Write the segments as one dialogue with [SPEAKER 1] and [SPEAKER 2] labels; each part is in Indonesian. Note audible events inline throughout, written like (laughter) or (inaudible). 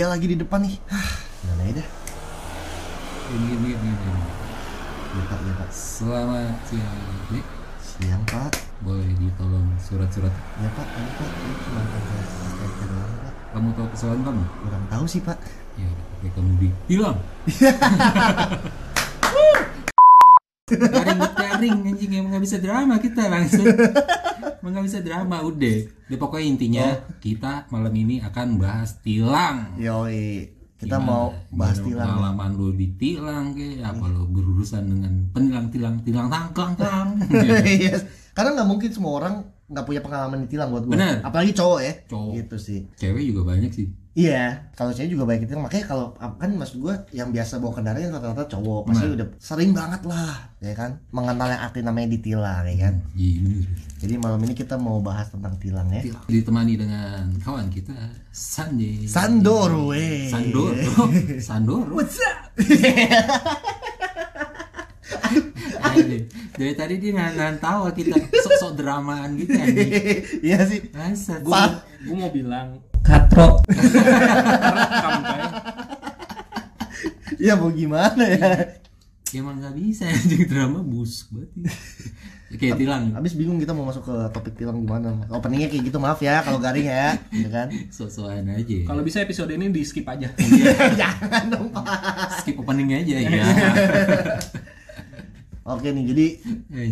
[SPEAKER 1] Razia lagi di depan nih. Gimana ya dah?
[SPEAKER 2] Ini ini ini. ini.
[SPEAKER 1] Ya Pak, ya Pak.
[SPEAKER 2] Selamat siang.
[SPEAKER 1] Siang Pak.
[SPEAKER 2] boleh ditolong surat-surat.
[SPEAKER 1] Ya Pak, ini Pak. Ini cuma ada STNK doang Pak.
[SPEAKER 2] Kamu tahu kesalahan kamu?
[SPEAKER 1] Kurang tahu sih Pak.
[SPEAKER 2] Ya, kamu ditilang. Garing garing anjing emang nggak bisa drama kita langsung. Nggak bisa drama udah. Dia pokoknya intinya kita malam ini akan bahas tilang.
[SPEAKER 1] Yoi. Kita
[SPEAKER 2] Gimana?
[SPEAKER 1] mau bahas
[SPEAKER 2] Gimana
[SPEAKER 1] tilang. ya?
[SPEAKER 2] pengalaman lu ditilang ke apa lu berurusan dengan penilang tilang tilang tang tang tang (laughs)
[SPEAKER 1] Yes. Karena nggak mungkin semua orang nggak punya pengalaman ditilang buat gue.
[SPEAKER 2] Bener.
[SPEAKER 1] Apalagi cowok ya.
[SPEAKER 2] Cowok.
[SPEAKER 1] Gitu sih.
[SPEAKER 2] cewek juga banyak sih
[SPEAKER 1] Iya, kalau saya juga banyak ditilang. Makanya kalau kan maksud gue yang biasa bawa kendaraan rata-rata cowok pasti
[SPEAKER 2] Nah.
[SPEAKER 1] udah sering banget lah, ya kan? Mengenal yang arti namanya ditilang, ya kan?
[SPEAKER 2] iya bener
[SPEAKER 1] Jadi malam ini kita mau bahas tentang tilang ya.
[SPEAKER 2] ditemani dengan kawan kita Sanjay
[SPEAKER 1] Sandoro, eh.
[SPEAKER 2] Sandoro (laughs) Sandoro
[SPEAKER 1] What's up? (laughs)
[SPEAKER 2] Dari tadi dia nggak nggak tahu kita sok-sok dramaan gitu anjing (laughs)
[SPEAKER 1] Iya sih.
[SPEAKER 2] Masa
[SPEAKER 3] gue
[SPEAKER 1] Pak.
[SPEAKER 3] gue mau bilang katro kayak
[SPEAKER 1] Ya mau gimana ya?
[SPEAKER 2] emang nggak bisa anjing drama busuk banget oke tilang
[SPEAKER 1] Habis bingung kita mau masuk ke topik tilang gimana. Openingnya kayak gitu maaf ya kalau garing ya, gitu kan?
[SPEAKER 2] sok-sokan aja
[SPEAKER 3] kalau bisa episode ini di skip aja (laughs)
[SPEAKER 1] Jangan dong Pak.
[SPEAKER 2] skip opening aja (laughs) ya
[SPEAKER 1] Oke nih, jadi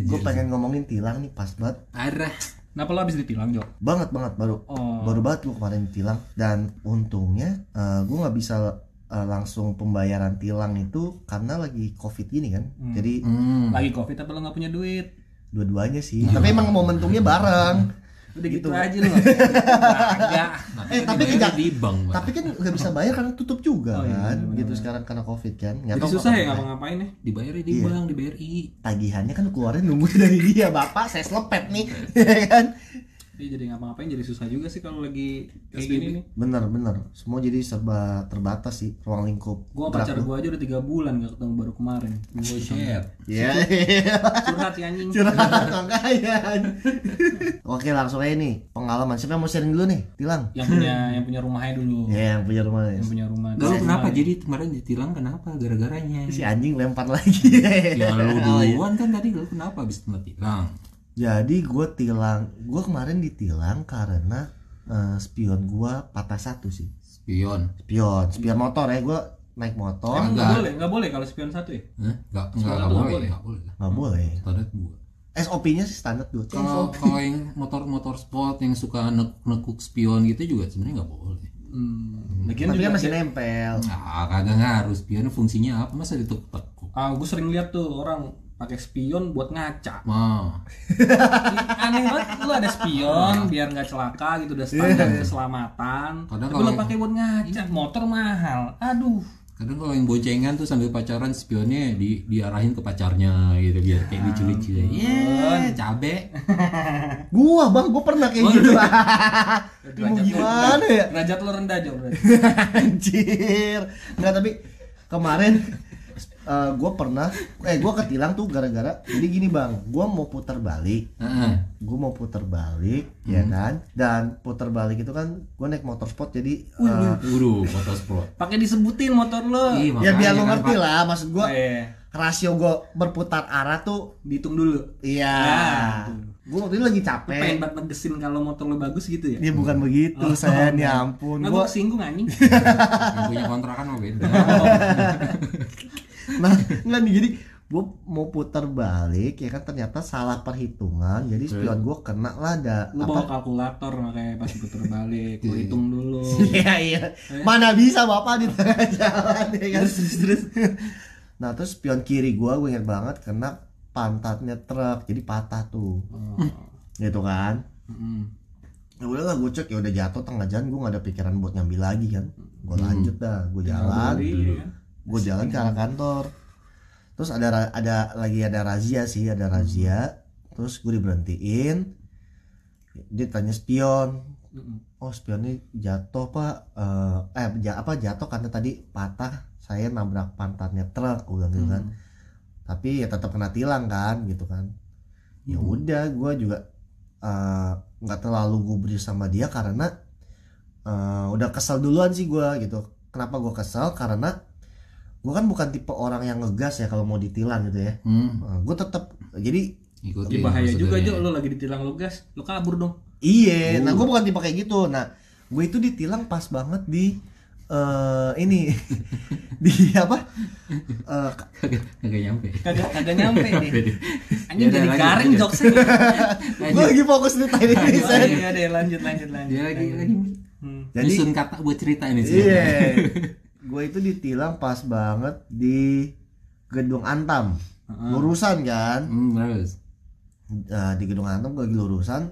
[SPEAKER 1] gue pengen ngomongin tilang nih pas banget.
[SPEAKER 2] arah
[SPEAKER 3] kenapa lo habis ditilang Jo
[SPEAKER 1] Banget banget baru.
[SPEAKER 3] Oh.
[SPEAKER 1] Baru banget gue kemarin tilang dan untungnya gue nggak bisa eh, langsung pembayaran tilang itu karena lagi covid gini kan. Jadi
[SPEAKER 2] hmm.
[SPEAKER 3] lagi covid tapi lo nggak punya duit
[SPEAKER 1] dua-duanya sih. Tapi emang momentumnya bareng.
[SPEAKER 3] Udah gitu,
[SPEAKER 1] Gitu.
[SPEAKER 3] aja lo enggak
[SPEAKER 1] Eh, tapi tidak-
[SPEAKER 2] di bank.
[SPEAKER 1] Tapi kan nggak bisa bayar karena tutup juga
[SPEAKER 3] Oh, iya,
[SPEAKER 1] kan.
[SPEAKER 3] bener-bener.
[SPEAKER 1] gitu sekarang karena covid kan. Nggak
[SPEAKER 3] jadi
[SPEAKER 1] tahu
[SPEAKER 3] susah ya ngapa-ngapain ya
[SPEAKER 2] dibayar di
[SPEAKER 1] Iya.
[SPEAKER 2] bank di BRI
[SPEAKER 1] tagihannya kan keluarin nunggu (laughs) dari dia bapak saya selepet nih (laughs) ya kan
[SPEAKER 3] Iya, jadi ngapa-ngapain jadi susah juga sih kalau lagi kayak
[SPEAKER 2] PSBB.
[SPEAKER 3] gini nih.
[SPEAKER 1] Bener bener. Semua jadi serba terbatas sih ruang lingkup
[SPEAKER 3] gue pacar gue aja udah tiga bulan gak ketemu baru kemarin.
[SPEAKER 2] Bullshit
[SPEAKER 1] ya
[SPEAKER 3] curhat ya anjing.
[SPEAKER 1] Curhat makanya. Oke langsung aja nih pengalaman. Siapa yang mau sharing dulu nih? Tilang.
[SPEAKER 3] Yang punya yang punya rumahnya dulu.
[SPEAKER 1] Ya yang punya rumah
[SPEAKER 3] yang punya rumah.
[SPEAKER 2] Lalu kenapa?
[SPEAKER 3] rumah-
[SPEAKER 2] jadi kemarin ditilang kenapa? Gara-garanya?
[SPEAKER 1] si anjing lempar lagi.
[SPEAKER 2] Ya lu (laughs)
[SPEAKER 1] Oh, iya.
[SPEAKER 2] duluan kan tadi lu kenapa habis kena tilang?
[SPEAKER 1] Jadi gue tilang gue kemarin ditilang karena eh, spion gue patah satu sih
[SPEAKER 2] Spion.
[SPEAKER 1] spion spion motor ya gue naik motor
[SPEAKER 3] Emang
[SPEAKER 2] Enggak.
[SPEAKER 3] nggak boleh nggak boleh kalau spion satu ya
[SPEAKER 2] Hah? Enggak enggak
[SPEAKER 3] tuh nggak
[SPEAKER 2] boleh,
[SPEAKER 3] boleh.
[SPEAKER 2] enggak boleh.
[SPEAKER 1] nggak boleh
[SPEAKER 2] Standar dua.
[SPEAKER 1] SOP-nya sih standar dua
[SPEAKER 2] Kalau kalau yang motor-motor sport yang suka nekuk spion gitu juga sebenarnya nggak boleh.
[SPEAKER 3] hmm. Lagian
[SPEAKER 1] tapi
[SPEAKER 3] juga
[SPEAKER 1] masih nempel
[SPEAKER 2] Nah, kagak ngaruh spion fungsinya apa? Masa ditekuk-tekuk?
[SPEAKER 3] ah gue sering lihat tuh orang pakai spion buat ngaca. (laughs)
[SPEAKER 2] Mah,
[SPEAKER 3] aneh banget lu ada spion biar nggak celaka gitu udah standar keselamatan.
[SPEAKER 2] Kadang
[SPEAKER 3] tapi lu pakai buat ngaca motor mahal. Aduh.
[SPEAKER 2] Kadang kalau yang boncengan tuh sambil pacaran spionnya di diarahin ke pacarnya gitu biar kayak lucu-lucu. Iya, cabe. (laughs)
[SPEAKER 1] gua bang gua pernah kayak
[SPEAKER 2] Oh,
[SPEAKER 1] gitu.
[SPEAKER 2] iya. (laughs)
[SPEAKER 1] mau gimana ya?
[SPEAKER 3] derajat lu rendah berarti.
[SPEAKER 1] Anjir. Nggak tapi kemarin eh gue pernah eh gue ketilang tuh gara-gara jadi gini bang gue mau putar balik.
[SPEAKER 2] Heeh.
[SPEAKER 1] gue mau putar balik ya
[SPEAKER 2] Hmm.
[SPEAKER 1] kan? Dan putar balik itu kan gue naik motor sport jadi eh,
[SPEAKER 2] Waduh, motor sport.
[SPEAKER 3] pakai disebutin motor lu
[SPEAKER 2] Ih,
[SPEAKER 1] ya biar lo
[SPEAKER 2] kan,
[SPEAKER 1] ngerti
[SPEAKER 2] Pak.
[SPEAKER 1] lah maksud gue
[SPEAKER 3] eh
[SPEAKER 1] rasio gue berputar arah tuh
[SPEAKER 3] dihitung dulu.
[SPEAKER 1] Iya.
[SPEAKER 3] Nah,
[SPEAKER 1] gue waktu itu lagi
[SPEAKER 3] Lu pengen
[SPEAKER 1] capek
[SPEAKER 3] banget negesin kalau motor lu bagus gitu ya?
[SPEAKER 1] Dia bukan begitu saya ya ampun
[SPEAKER 3] Nggak
[SPEAKER 1] gue
[SPEAKER 3] gue kesinggung anjing.
[SPEAKER 2] Yang punya kontrakan mah beda. (laughs) (laughs)
[SPEAKER 1] nah nggak nih jadi gue mau putar balik ya kan ternyata salah perhitungan jadi spion gue kena lah ada
[SPEAKER 3] Lu
[SPEAKER 1] apa?
[SPEAKER 3] bawa kalkulator makanya pas puter balik Lu hitung dulu. (laughs)
[SPEAKER 1] Iya iya. Mana bisa bapak di tengah jalan ya kan?
[SPEAKER 3] Terus terus (laughs)
[SPEAKER 1] nah terus spion kiri gue gue ingat banget kena pantatnya truk jadi patah tuh.
[SPEAKER 3] Oh.
[SPEAKER 1] gitu kan?
[SPEAKER 3] Mm.
[SPEAKER 1] ya udahlah gue cek ya udah jatuh tengah jalan gue gak ada pikiran buat ngambil lagi kan. Gue lanjut dah gue jalan.
[SPEAKER 3] Iya, kan?
[SPEAKER 1] Gue jalan ke arah kantor. Terus ada ada lagi ada razia sih ada razia. Terus gue diberhentiin. Dia tanya spion.
[SPEAKER 3] Mm-mm.
[SPEAKER 1] oh spionnya jatuh pak. Eh eh, apa jatuh karena tadi patah. Saya nabrak pantatnya truk gue bilang gitu kan.
[SPEAKER 3] Hmm.
[SPEAKER 1] tapi ya tetap kena tilang kan gitu kan. Ya
[SPEAKER 3] Hmm.
[SPEAKER 1] udah gue juga eh, nggak terlalu gubris sama dia karena eh, udah kesel duluan sih gue gitu. Kenapa gue kesel? Karena gue kan bukan tipe orang yang ngegas ya kalau mau ditilang gitu ya
[SPEAKER 2] hmm,
[SPEAKER 1] gue tetap jadi
[SPEAKER 2] ikutin
[SPEAKER 3] bahaya juga
[SPEAKER 2] prosedurnya.
[SPEAKER 3] Jo, lo lagi ditilang lo gas, lo kabur dong.
[SPEAKER 1] Iya, nah gue bukan tipe kayak gitu. Nah, gue itu ditilang pas banget di eh ini (laughs) di apa? Eh,
[SPEAKER 2] kagak nyampe
[SPEAKER 3] Kagak kagak nyampe nih. Anjing jadi
[SPEAKER 2] lanjut,
[SPEAKER 3] garing jokesnya. (laughs)
[SPEAKER 1] gue lagi fokus nih tadi ini. Sen.
[SPEAKER 3] Iya deh lanjut lanjut lanjut.
[SPEAKER 2] dia lagi lagi
[SPEAKER 3] Hmm.
[SPEAKER 1] Jadi
[SPEAKER 2] nyusun kata buat cerita ini sih
[SPEAKER 1] iya, (laughs) gue itu ditilang pas banget di gedung Antam, lurusan kan?
[SPEAKER 2] hmm, terus?
[SPEAKER 1] Nah, di gedung Antam gue lagi lurusan.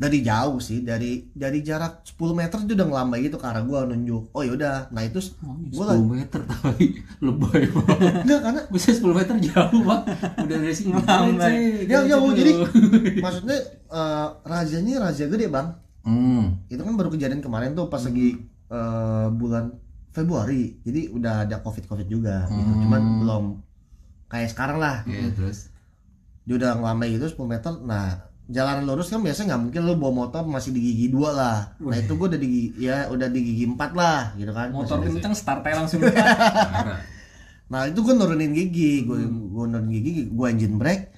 [SPEAKER 1] Dari jauh sih dari dari jarak 10 meter itu udah ngelambai gitu arah gue nunjuk. Oh yaudah nah itu gue
[SPEAKER 2] 10 meter (laughs) tapi lebay banget.
[SPEAKER 1] Enggak karena
[SPEAKER 2] bisa 10 meter jauh pak udah dari sini
[SPEAKER 3] Ngelambai.
[SPEAKER 1] ya jauh jadi (laughs) maksudnya eh, razzianya razia gede bang.
[SPEAKER 2] Hmm.
[SPEAKER 1] itu kan baru kejadian kemarin tuh pas lagi eh, bulan Februari. Jadi udah ada covid covid juga gitu.
[SPEAKER 2] Hmm.
[SPEAKER 1] cuman belum kayak sekarang lah.
[SPEAKER 2] Ya terus?
[SPEAKER 1] Dia udah ngelambai gitu 10 meter. Nah jalanan lurus kan biasanya nggak mungkin lo bawa motor masih di gigi dua lah. Nah itu gue udah di gigi- ya udah di gigi empat lah gitu kan.
[SPEAKER 3] Motor kenceng start aja langsung. (laughs)
[SPEAKER 1] nah itu gue nurunin gigi. Gue gue nurunin gigi gue engine brake.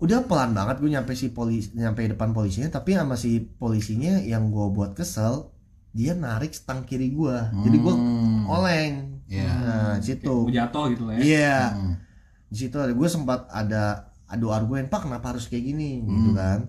[SPEAKER 1] Udah pelan banget gue nyampe si polisi nyampe depan polisinya tapi sama si polisinya yang gue buat kesel dia narik stang kiri gue jadi gue
[SPEAKER 2] Hmm.
[SPEAKER 1] oleng.
[SPEAKER 2] Iya.
[SPEAKER 1] nah situ.
[SPEAKER 3] Jatuh gitu lah ya.
[SPEAKER 1] iya.
[SPEAKER 2] Hmm.
[SPEAKER 1] di situ ada gue sempat ada adu argumen pak kenapa harus kayak gini? Gitu kan.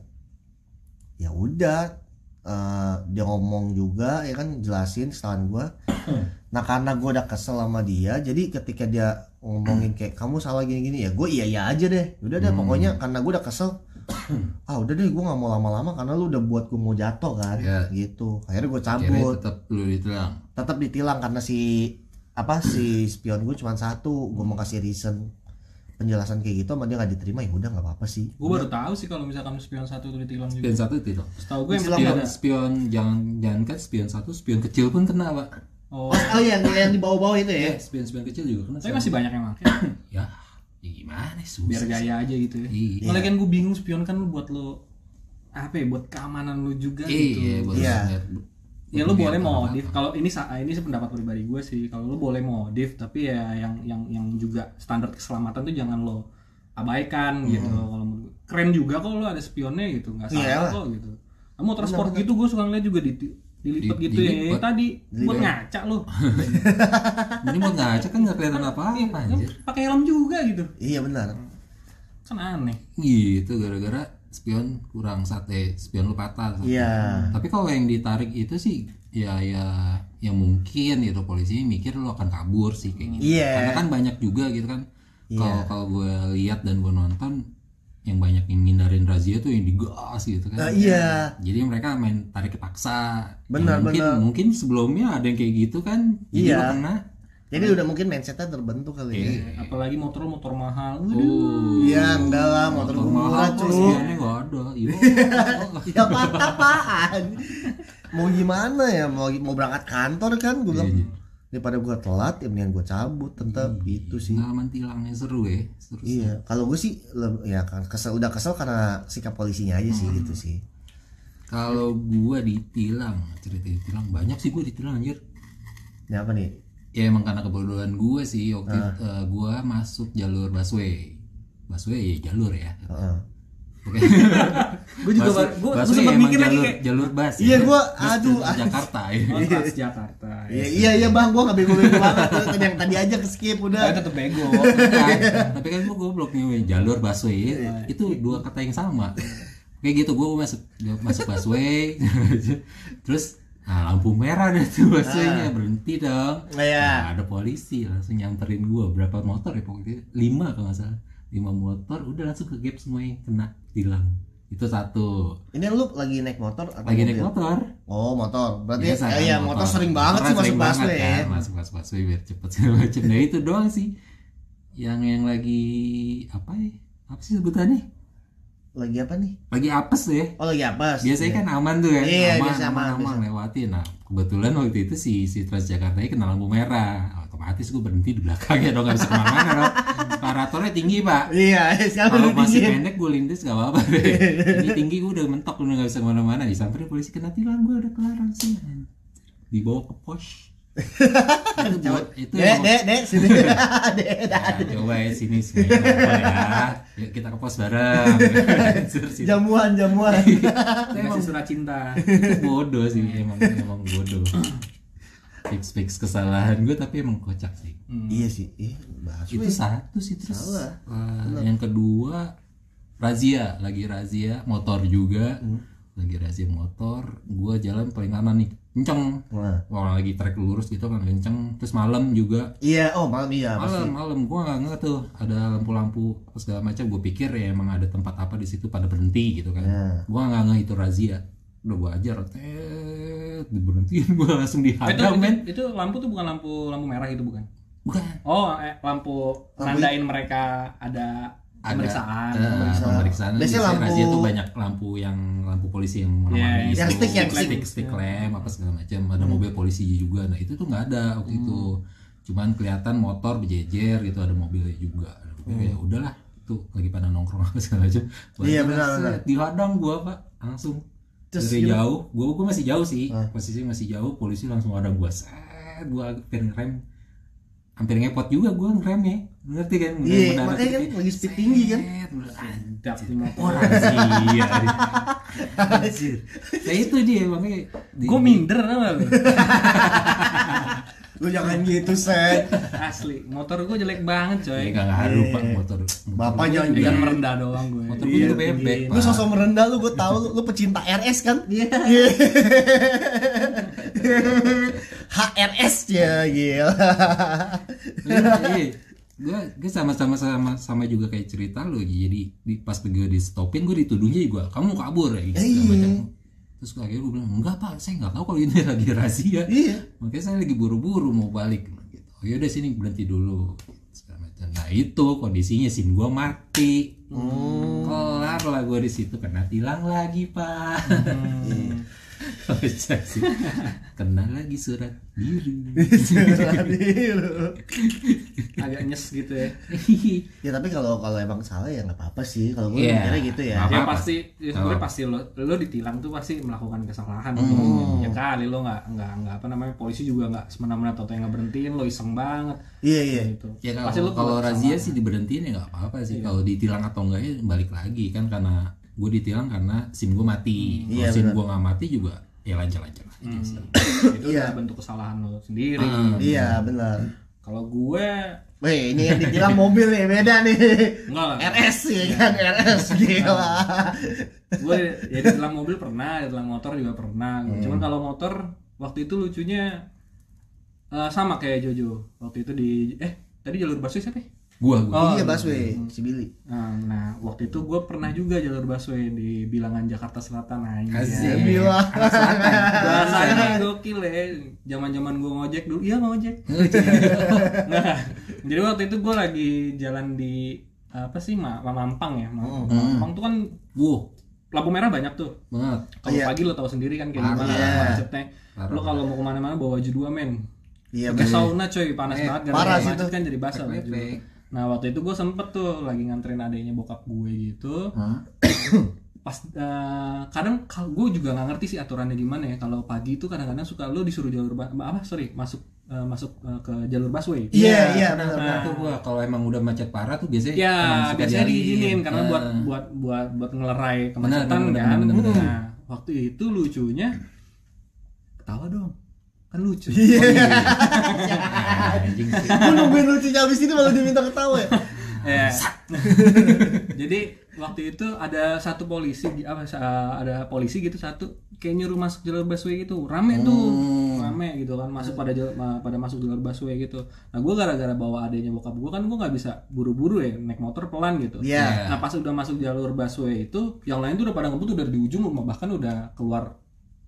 [SPEAKER 1] Ya udah eh, dia ngomong juga ya kan jelasin kesalahan gue (coughs) nah karena gue udah kesel sama dia jadi ketika dia ngomongin kayak kamu salah gini-gini ya gue iya iya aja deh. Udah deh pokoknya karena gue udah kesel (coughs) ah udah deh gue nggak mau lama-lama karena lu udah buat gue mau jatuh kan.
[SPEAKER 2] Iya.
[SPEAKER 1] gitu. Akhirnya gue
[SPEAKER 2] akhirnya
[SPEAKER 1] cabut.
[SPEAKER 2] tetap lu ditilang.
[SPEAKER 1] Tetap ditilang karena si apa si spion gue cuma satu. Gue mau kasih reason penjelasan kayak gitu sama dia nggak diterima ya udah nggak apa-apa sih.
[SPEAKER 3] Gue baru tahu sih kalau misalkan spion satu itu ditilang juga.
[SPEAKER 2] spion satu itu
[SPEAKER 3] Setahu gue yang
[SPEAKER 1] Ditilang
[SPEAKER 2] spion
[SPEAKER 3] ada.
[SPEAKER 2] spion jangan jangan kan spion satu spion kecil pun kena pak.
[SPEAKER 3] Oh,
[SPEAKER 1] oh, oh yang yang di bawah-bawah itu ya?
[SPEAKER 2] Spion spion kecil juga kena
[SPEAKER 3] tapi masih banyak yang pakai. (coughs)
[SPEAKER 2] gimana susah
[SPEAKER 3] Biar gaya aja gitu ya.
[SPEAKER 2] Iya.
[SPEAKER 3] Malah kan gue bingung spion kan lu buat lo apa ya buat keamanan lu juga
[SPEAKER 2] iya
[SPEAKER 3] gitu.
[SPEAKER 2] buat
[SPEAKER 1] Iya.
[SPEAKER 2] lihat-
[SPEAKER 3] Ya lu
[SPEAKER 2] buat
[SPEAKER 3] boleh modif. Kalau ini ini sih pendapat pribadi gue sih. Kalau lu boleh modif tapi ya yang yang yang juga standar keselamatan tuh jangan lo abaikan gitu. Kalau keren juga kok lo ada spionnya gitu, nggak salah
[SPEAKER 1] Iyalah.
[SPEAKER 3] kok gitu. Kamu transport gitu gue suka ngeliat juga di dilipat
[SPEAKER 2] Di-
[SPEAKER 3] gitu ya.
[SPEAKER 2] dilipat.
[SPEAKER 3] Tadi buat ngaca lo. (laughs)
[SPEAKER 2] ini mau ngaca kan nggak kelihatan apa apa anjir
[SPEAKER 3] Pakai helm juga gitu.
[SPEAKER 1] iya benar
[SPEAKER 3] Kan aneh.
[SPEAKER 2] gitu gara-gara spion kurang sate spion lu patah
[SPEAKER 1] iya
[SPEAKER 2] tapi kalau yang ditarik itu sih ya ya yang mungkin gitu polisi mikir lu akan kabur sih kayak gitu
[SPEAKER 1] Iya.
[SPEAKER 2] karena kan banyak juga gitu kan
[SPEAKER 1] Iya.
[SPEAKER 2] kalau kalau gue lihat dan gue nonton yang banyak yang ngindarin razia tuh yang digas gitu kan.
[SPEAKER 1] Ah, iya.
[SPEAKER 2] Jadi mereka main tarik paksa
[SPEAKER 1] Benar,
[SPEAKER 2] Ya, mungkin
[SPEAKER 1] benar.
[SPEAKER 2] mungkin sebelumnya ada yang kayak gitu kan jadi
[SPEAKER 1] Iya.
[SPEAKER 2] lu kena
[SPEAKER 1] jadi udah mungkin mindsetnya terbentuk kali ya.
[SPEAKER 3] Apalagi motor motor mahal. Waduh.
[SPEAKER 2] oh
[SPEAKER 1] iya enggak lah motor gue murah cuy.
[SPEAKER 2] spionnya gak ada. Iya. (laughs)
[SPEAKER 1] Ya apa apaan mau gimana ya? Mau mau berangkat kantor kan gue bilang.
[SPEAKER 2] Iya,
[SPEAKER 1] daripada gue telat ya mendingan gue cabut tetap gitu sih.
[SPEAKER 2] pengalaman tilangnya seru ya seru
[SPEAKER 1] iya kalau gue sih ya kan kesel udah kesel karena sikap polisinya aja sih gitu sih.
[SPEAKER 2] Kalau gua ditilang cerita ditilang banyak sih gua ditilang anjir.
[SPEAKER 1] Ini apa nih?
[SPEAKER 2] Ya emang karena kebodohan gua sih waktu
[SPEAKER 1] Ah.
[SPEAKER 2] itu, eh, gua masuk jalur busway. Busway ya jalur ya.
[SPEAKER 1] Heeh.
[SPEAKER 2] Oke. (laughs)
[SPEAKER 3] Gue juga gua
[SPEAKER 2] busway
[SPEAKER 3] sempat mikir lagi kayak-
[SPEAKER 2] jalur bus
[SPEAKER 1] Iya,
[SPEAKER 2] ya.
[SPEAKER 1] gua-
[SPEAKER 2] Bus
[SPEAKER 1] aduh,
[SPEAKER 2] Jakarta ya
[SPEAKER 3] Oh, Transjakarta. (laughs)
[SPEAKER 1] Iya, iya iya bang, gua nggak bego-bego banget. Tuh, yang tadi aja ke skip udah.
[SPEAKER 3] tetep bego.
[SPEAKER 2] Bukan, (laughs) tapi kan gua goblok nih jalur busway itu dua kata yang sama kayak gitu gua masuk masuk busway terus nah lampu merah deh tuh buswaynya berhenti dong
[SPEAKER 1] Iya.
[SPEAKER 2] Nah, ada polisi langsung nyamperin gua berapa motor ya pokoknya lima kalau nggak salah lima motor udah langsung ke gap semua yang kena tilang itu satu.
[SPEAKER 1] Ini lu lagi naik motor atau
[SPEAKER 2] lagi naik
[SPEAKER 1] mobil?
[SPEAKER 2] motor.
[SPEAKER 1] Oh motor. Berarti
[SPEAKER 2] Biasa
[SPEAKER 1] ya,
[SPEAKER 2] kan,
[SPEAKER 1] iya motor. sering banget
[SPEAKER 2] Motoran
[SPEAKER 1] sih masuk busway. ya.
[SPEAKER 2] kan, masuk masuk busway biar cepet segala macem. Nah itu doang sih. Yang yang lagi apa ya? Apa sih sebutannya?
[SPEAKER 1] Lagi apa nih?
[SPEAKER 2] lagi apes ya.
[SPEAKER 1] Oh lagi apa?
[SPEAKER 2] biasanya kan aman tuh kan
[SPEAKER 1] Iya,
[SPEAKER 2] aman,
[SPEAKER 1] biasa
[SPEAKER 2] aman,
[SPEAKER 1] aman,
[SPEAKER 2] aman, lewatin. Nah kebetulan waktu itu si si Transjakarta ini kena lampu merah otomatis gue berhenti di belakangnya dong gak bisa ke mana-mana dong separatornya tinggi pak
[SPEAKER 1] Iya,
[SPEAKER 2] kalau masih
[SPEAKER 1] tinggi.
[SPEAKER 2] pendek gue lindes gak apa-apa deh ini tinggi gue udah mentok udah gak bisa ke mana-mana disamperin polisi kena tilang gue udah kelar langsung dibawa ke pos itu buat itu (laughs)
[SPEAKER 1] Dek, dek, dek, sini. Dek, dek.
[SPEAKER 2] Ya, coba ya sini sini ya. Yuk kita ke pos bareng.
[SPEAKER 1] Jamuan, jamuan.
[SPEAKER 2] emang
[SPEAKER 3] surat cinta.
[SPEAKER 2] bodoh sih emang emang bodoh. Fix fix kesalahan gue tapi emang kocak sih.
[SPEAKER 1] Iya sih. Ih, bahas
[SPEAKER 2] Itu satu sih terus.
[SPEAKER 1] Salah.
[SPEAKER 2] eh, yang kedua razia lagi razia motor juga.
[SPEAKER 1] Hmm.
[SPEAKER 2] Lagi razia motor, gua jalan paling kanan nih, kenceng.
[SPEAKER 1] Wah.
[SPEAKER 2] Wah lagi trek lurus gitu kan kenceng. Terus malam juga
[SPEAKER 1] Iya, oh malam iya pasti.
[SPEAKER 2] malam malam gua nggak ngeh tuh ada lampu-lampu segala macam gue pikir ya emang ada tempat apa di situ pada berhenti gitu kan
[SPEAKER 1] Ya.
[SPEAKER 2] gua nggak ngeh itu razia udah gua ajar tet diberhentiin gua langsung
[SPEAKER 3] Oh, itu,
[SPEAKER 2] dihadang men.
[SPEAKER 3] itu, itu lampu tuh bukan lampu lampu merah itu bukan?
[SPEAKER 2] bukan.
[SPEAKER 3] Oh, eh, lampu nandain mereka ada pemeriksaan.
[SPEAKER 2] Eh,
[SPEAKER 1] Pemeriksaan.
[SPEAKER 2] pemeriksaan.
[SPEAKER 1] Biasanya lampu-
[SPEAKER 2] razia tuh banyak lampu yang lampu polisi yang warna
[SPEAKER 3] Iya,
[SPEAKER 2] warni
[SPEAKER 1] yang stick, yang stick.
[SPEAKER 2] stick stick lamp apa segala macam ada
[SPEAKER 1] Hmm.
[SPEAKER 2] mobil polisi juga. Nah itu tuh nggak ada waktu itu. Cuman kelihatan motor berjejer gitu ada mobilnya juga. Oke, ya udahlah. Tuh lagi pada nongkrong (laughs) apa segala macam
[SPEAKER 1] Hmm. Iya, benar, benar.
[SPEAKER 2] dihadang gua pak. Langsung
[SPEAKER 1] Terus
[SPEAKER 2] dari
[SPEAKER 1] gimana?
[SPEAKER 2] jauh gua gua masih jauh sih
[SPEAKER 1] Ah.
[SPEAKER 2] posisi masih jauh polisi langsung hadang gua set gua hampir ngerem hampir ngepot juga gua ngerem ya ngerti kan
[SPEAKER 1] Iya,
[SPEAKER 2] mendadak
[SPEAKER 1] makanya kan
[SPEAKER 2] gitu.
[SPEAKER 1] lagi speed tinggi kan.
[SPEAKER 3] Motor.
[SPEAKER 2] Oh razia Anjir. Nah itu dia makanya di-
[SPEAKER 3] Gue minder gak (laughs) lu?
[SPEAKER 1] Jangan gitu, Set.
[SPEAKER 3] Asli, motor gue jelek banget
[SPEAKER 2] Ya
[SPEAKER 3] coy.
[SPEAKER 2] gak ngaruh pak motor
[SPEAKER 1] Bapak jangan
[SPEAKER 3] Biar
[SPEAKER 1] bilang.
[SPEAKER 3] merendah doang gue.
[SPEAKER 2] Motor
[SPEAKER 1] Iya,
[SPEAKER 2] gue bebek
[SPEAKER 3] tinggi.
[SPEAKER 1] Lu sosok merendah lu, gue tahu lu, lu pecinta RS kan? Iya. (laughs) HRS ya, gila.
[SPEAKER 2] gue gue sama sama sama sama juga kayak cerita lu jadi di, pas gue di stopin gue dituduhnya gue kamu kabur ya gitu
[SPEAKER 1] Iya.
[SPEAKER 2] macam. Terus akhirnya gue bilang enggak pak saya nggak tahu kalau ini (laughs) lagi razia.
[SPEAKER 1] Iya.
[SPEAKER 2] makanya saya lagi buru-buru mau balik. Gitu. Oh yaudah sini berhenti dulu. Nah itu kondisinya sim gue mati.
[SPEAKER 1] Hmm.
[SPEAKER 2] kelar lah gue di situ kena tilang lagi pak.
[SPEAKER 1] Hmm. (laughs) (laughs)
[SPEAKER 2] Kena lagi surat diri
[SPEAKER 3] Agak nyes gitu ya.
[SPEAKER 1] ya tapi kalau kalau emang salah ya nggak apa-apa sih. Kalau gue
[SPEAKER 2] Iya.
[SPEAKER 1] mikirnya gitu ya.
[SPEAKER 3] Ya
[SPEAKER 2] apa-apa.
[SPEAKER 3] pasti, ya sebenarnya pasti lo, lo ditilang tuh pasti melakukan kesalahan. Ya kali lo nggak nggak nggak apa namanya polisi juga nggak semena-mena atau yang nggak berhentiin lo iseng banget.
[SPEAKER 1] Iya iya.
[SPEAKER 3] Gitu.
[SPEAKER 2] Ya
[SPEAKER 3] Pasti lo
[SPEAKER 2] kalau kalau razia sih diberhentiin ya nggak apa-apa sih. Kalau ditilang atau enggak ya balik lagi kan karena gue ditilang karena sim gue mati. Kalau
[SPEAKER 1] Iya,
[SPEAKER 2] sim gue nggak mati juga ya lancar-lancar aja.
[SPEAKER 3] kesalahan. itu
[SPEAKER 1] Iya.
[SPEAKER 3] udah bentuk kesalahan lo sendiri.
[SPEAKER 1] Iya benar.
[SPEAKER 3] Kalau gue
[SPEAKER 1] Weh, ini yang ditilang mobil nih beda nih.
[SPEAKER 3] enggak lah.
[SPEAKER 1] RS ya kan, RS gila.
[SPEAKER 3] gue ya ditilang mobil pernah, ditilang motor juga pernah. Cuman kalau motor waktu itu lucunya eh, sama kayak Jojo. Waktu itu di eh tadi jalur busway siapa? ya?
[SPEAKER 2] Gua gua.
[SPEAKER 3] Oh,
[SPEAKER 1] iya busway, si Billy.
[SPEAKER 3] Nah, nah, waktu itu gue pernah juga jalur busway di bilangan Jakarta Selatan nah,
[SPEAKER 2] Asik.
[SPEAKER 3] iya.
[SPEAKER 1] Bilang.
[SPEAKER 2] Anak (laughs) selatan.
[SPEAKER 3] Bahasanya gokil ya. Zaman-zaman gue ngojek dulu, iya ngojek. (laughs) nah, jadi waktu itu gue lagi jalan di apa sih Ma Mampang ya, Ma- Mampang tuh kan
[SPEAKER 2] Wuh,
[SPEAKER 3] lampu merah banyak tuh.
[SPEAKER 2] banget.
[SPEAKER 3] Kalau
[SPEAKER 1] Iya.
[SPEAKER 3] pagi lo tahu sendiri kan kayak gimana
[SPEAKER 1] Iya.
[SPEAKER 3] macetnya. Lo kalau mau ke mana-mana bawa baju dua men.
[SPEAKER 1] Iya
[SPEAKER 3] Pakai
[SPEAKER 1] benar.
[SPEAKER 3] sauna coy, panas
[SPEAKER 2] Eh,
[SPEAKER 3] banget
[SPEAKER 1] parah sih
[SPEAKER 3] kan jadi basah. Nah waktu itu gue sempet tuh lagi nganterin adanya bokap gue gitu.
[SPEAKER 2] Hah?
[SPEAKER 3] Pas eh, kadang kalau gue juga nggak ngerti sih aturannya gimana ya. Kalau pagi itu kadang-kadang suka lo disuruh jalur apa sorry masuk eh, masuk eh, ke jalur busway.
[SPEAKER 1] Iya iya benar.
[SPEAKER 2] pernah tuh gua kalau emang udah macet parah tuh biasanya
[SPEAKER 3] Ya, biasanya diizinin karena
[SPEAKER 2] Eh,
[SPEAKER 3] buat buat buat buat ngelerai kemacetan kan. Nah, waktu itu lucunya ketawa dong. Kan lucu.
[SPEAKER 2] ah, (laughs) anjing sih.
[SPEAKER 1] Gue nungguin lucunya abis ini malah diminta ketawa ya.
[SPEAKER 3] Ya. (laughs) Jadi waktu itu ada satu polisi apa ada polisi gitu satu kayak nyuruh masuk jalur busway gitu. Rame tuh. Rame gitu kan masuk pada jalur, pada masuk jalur busway gitu. Nah, gue gara-gara bawa adanya bokap gue kan gue nggak bisa buru-buru ya naik motor pelan gitu.
[SPEAKER 1] Iya.
[SPEAKER 3] Nah, pas udah masuk jalur busway itu yang lain tuh udah pada ngebut udah di ujung bahkan udah keluar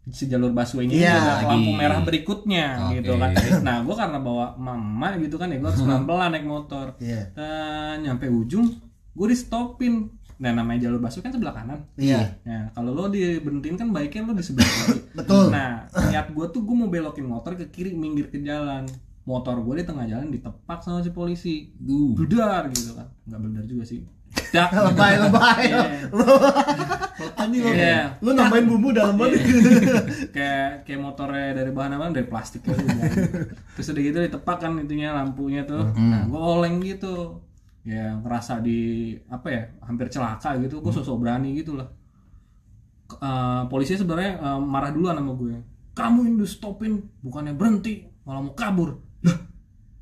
[SPEAKER 3] si jalur busway ini
[SPEAKER 1] Iya,
[SPEAKER 3] udah lampu
[SPEAKER 2] lagi.
[SPEAKER 3] merah berikutnya
[SPEAKER 2] Oke.
[SPEAKER 3] gitu kan. Nah, gue karena bawa mama gitu kan ya gue harus pelan-pelan naik motor.
[SPEAKER 1] Iya.
[SPEAKER 3] Dan nyampe ujung, gue di stopin. Nah namanya jalur busway kan sebelah kanan.
[SPEAKER 1] Iya.
[SPEAKER 3] Nah kalau lo diberhentiin kan baiknya lo di sebelah kiri. (laughs)
[SPEAKER 1] Betul.
[SPEAKER 3] Nah niat gue tuh gue mau belokin motor ke kiri minggir ke jalan. Motor gue di tengah jalan ditepak sama si polisi.
[SPEAKER 2] Duh.
[SPEAKER 3] Bedar gitu kan. Nggak bedar juga sih. (laughs) Dak.
[SPEAKER 1] Lebay lebay.
[SPEAKER 3] Iya. (laughs)
[SPEAKER 1] Lu Anjing lo,
[SPEAKER 3] Iya.
[SPEAKER 1] lu nambahin bumbu dalam banget. (laughs)
[SPEAKER 3] kayak kayak motornya dari bahan apa? Dari plastik gitu. terus udah gitu ditepak kan intinya lampunya tuh. Nah gue oleng gitu. Ya ngerasa di apa ya hampir celaka gitu. Gue sosok berani gitu lah. Eh, polisi sebenarnya eh, marah duluan sama gue kamu di stopin bukannya berhenti malah mau kabur. Lah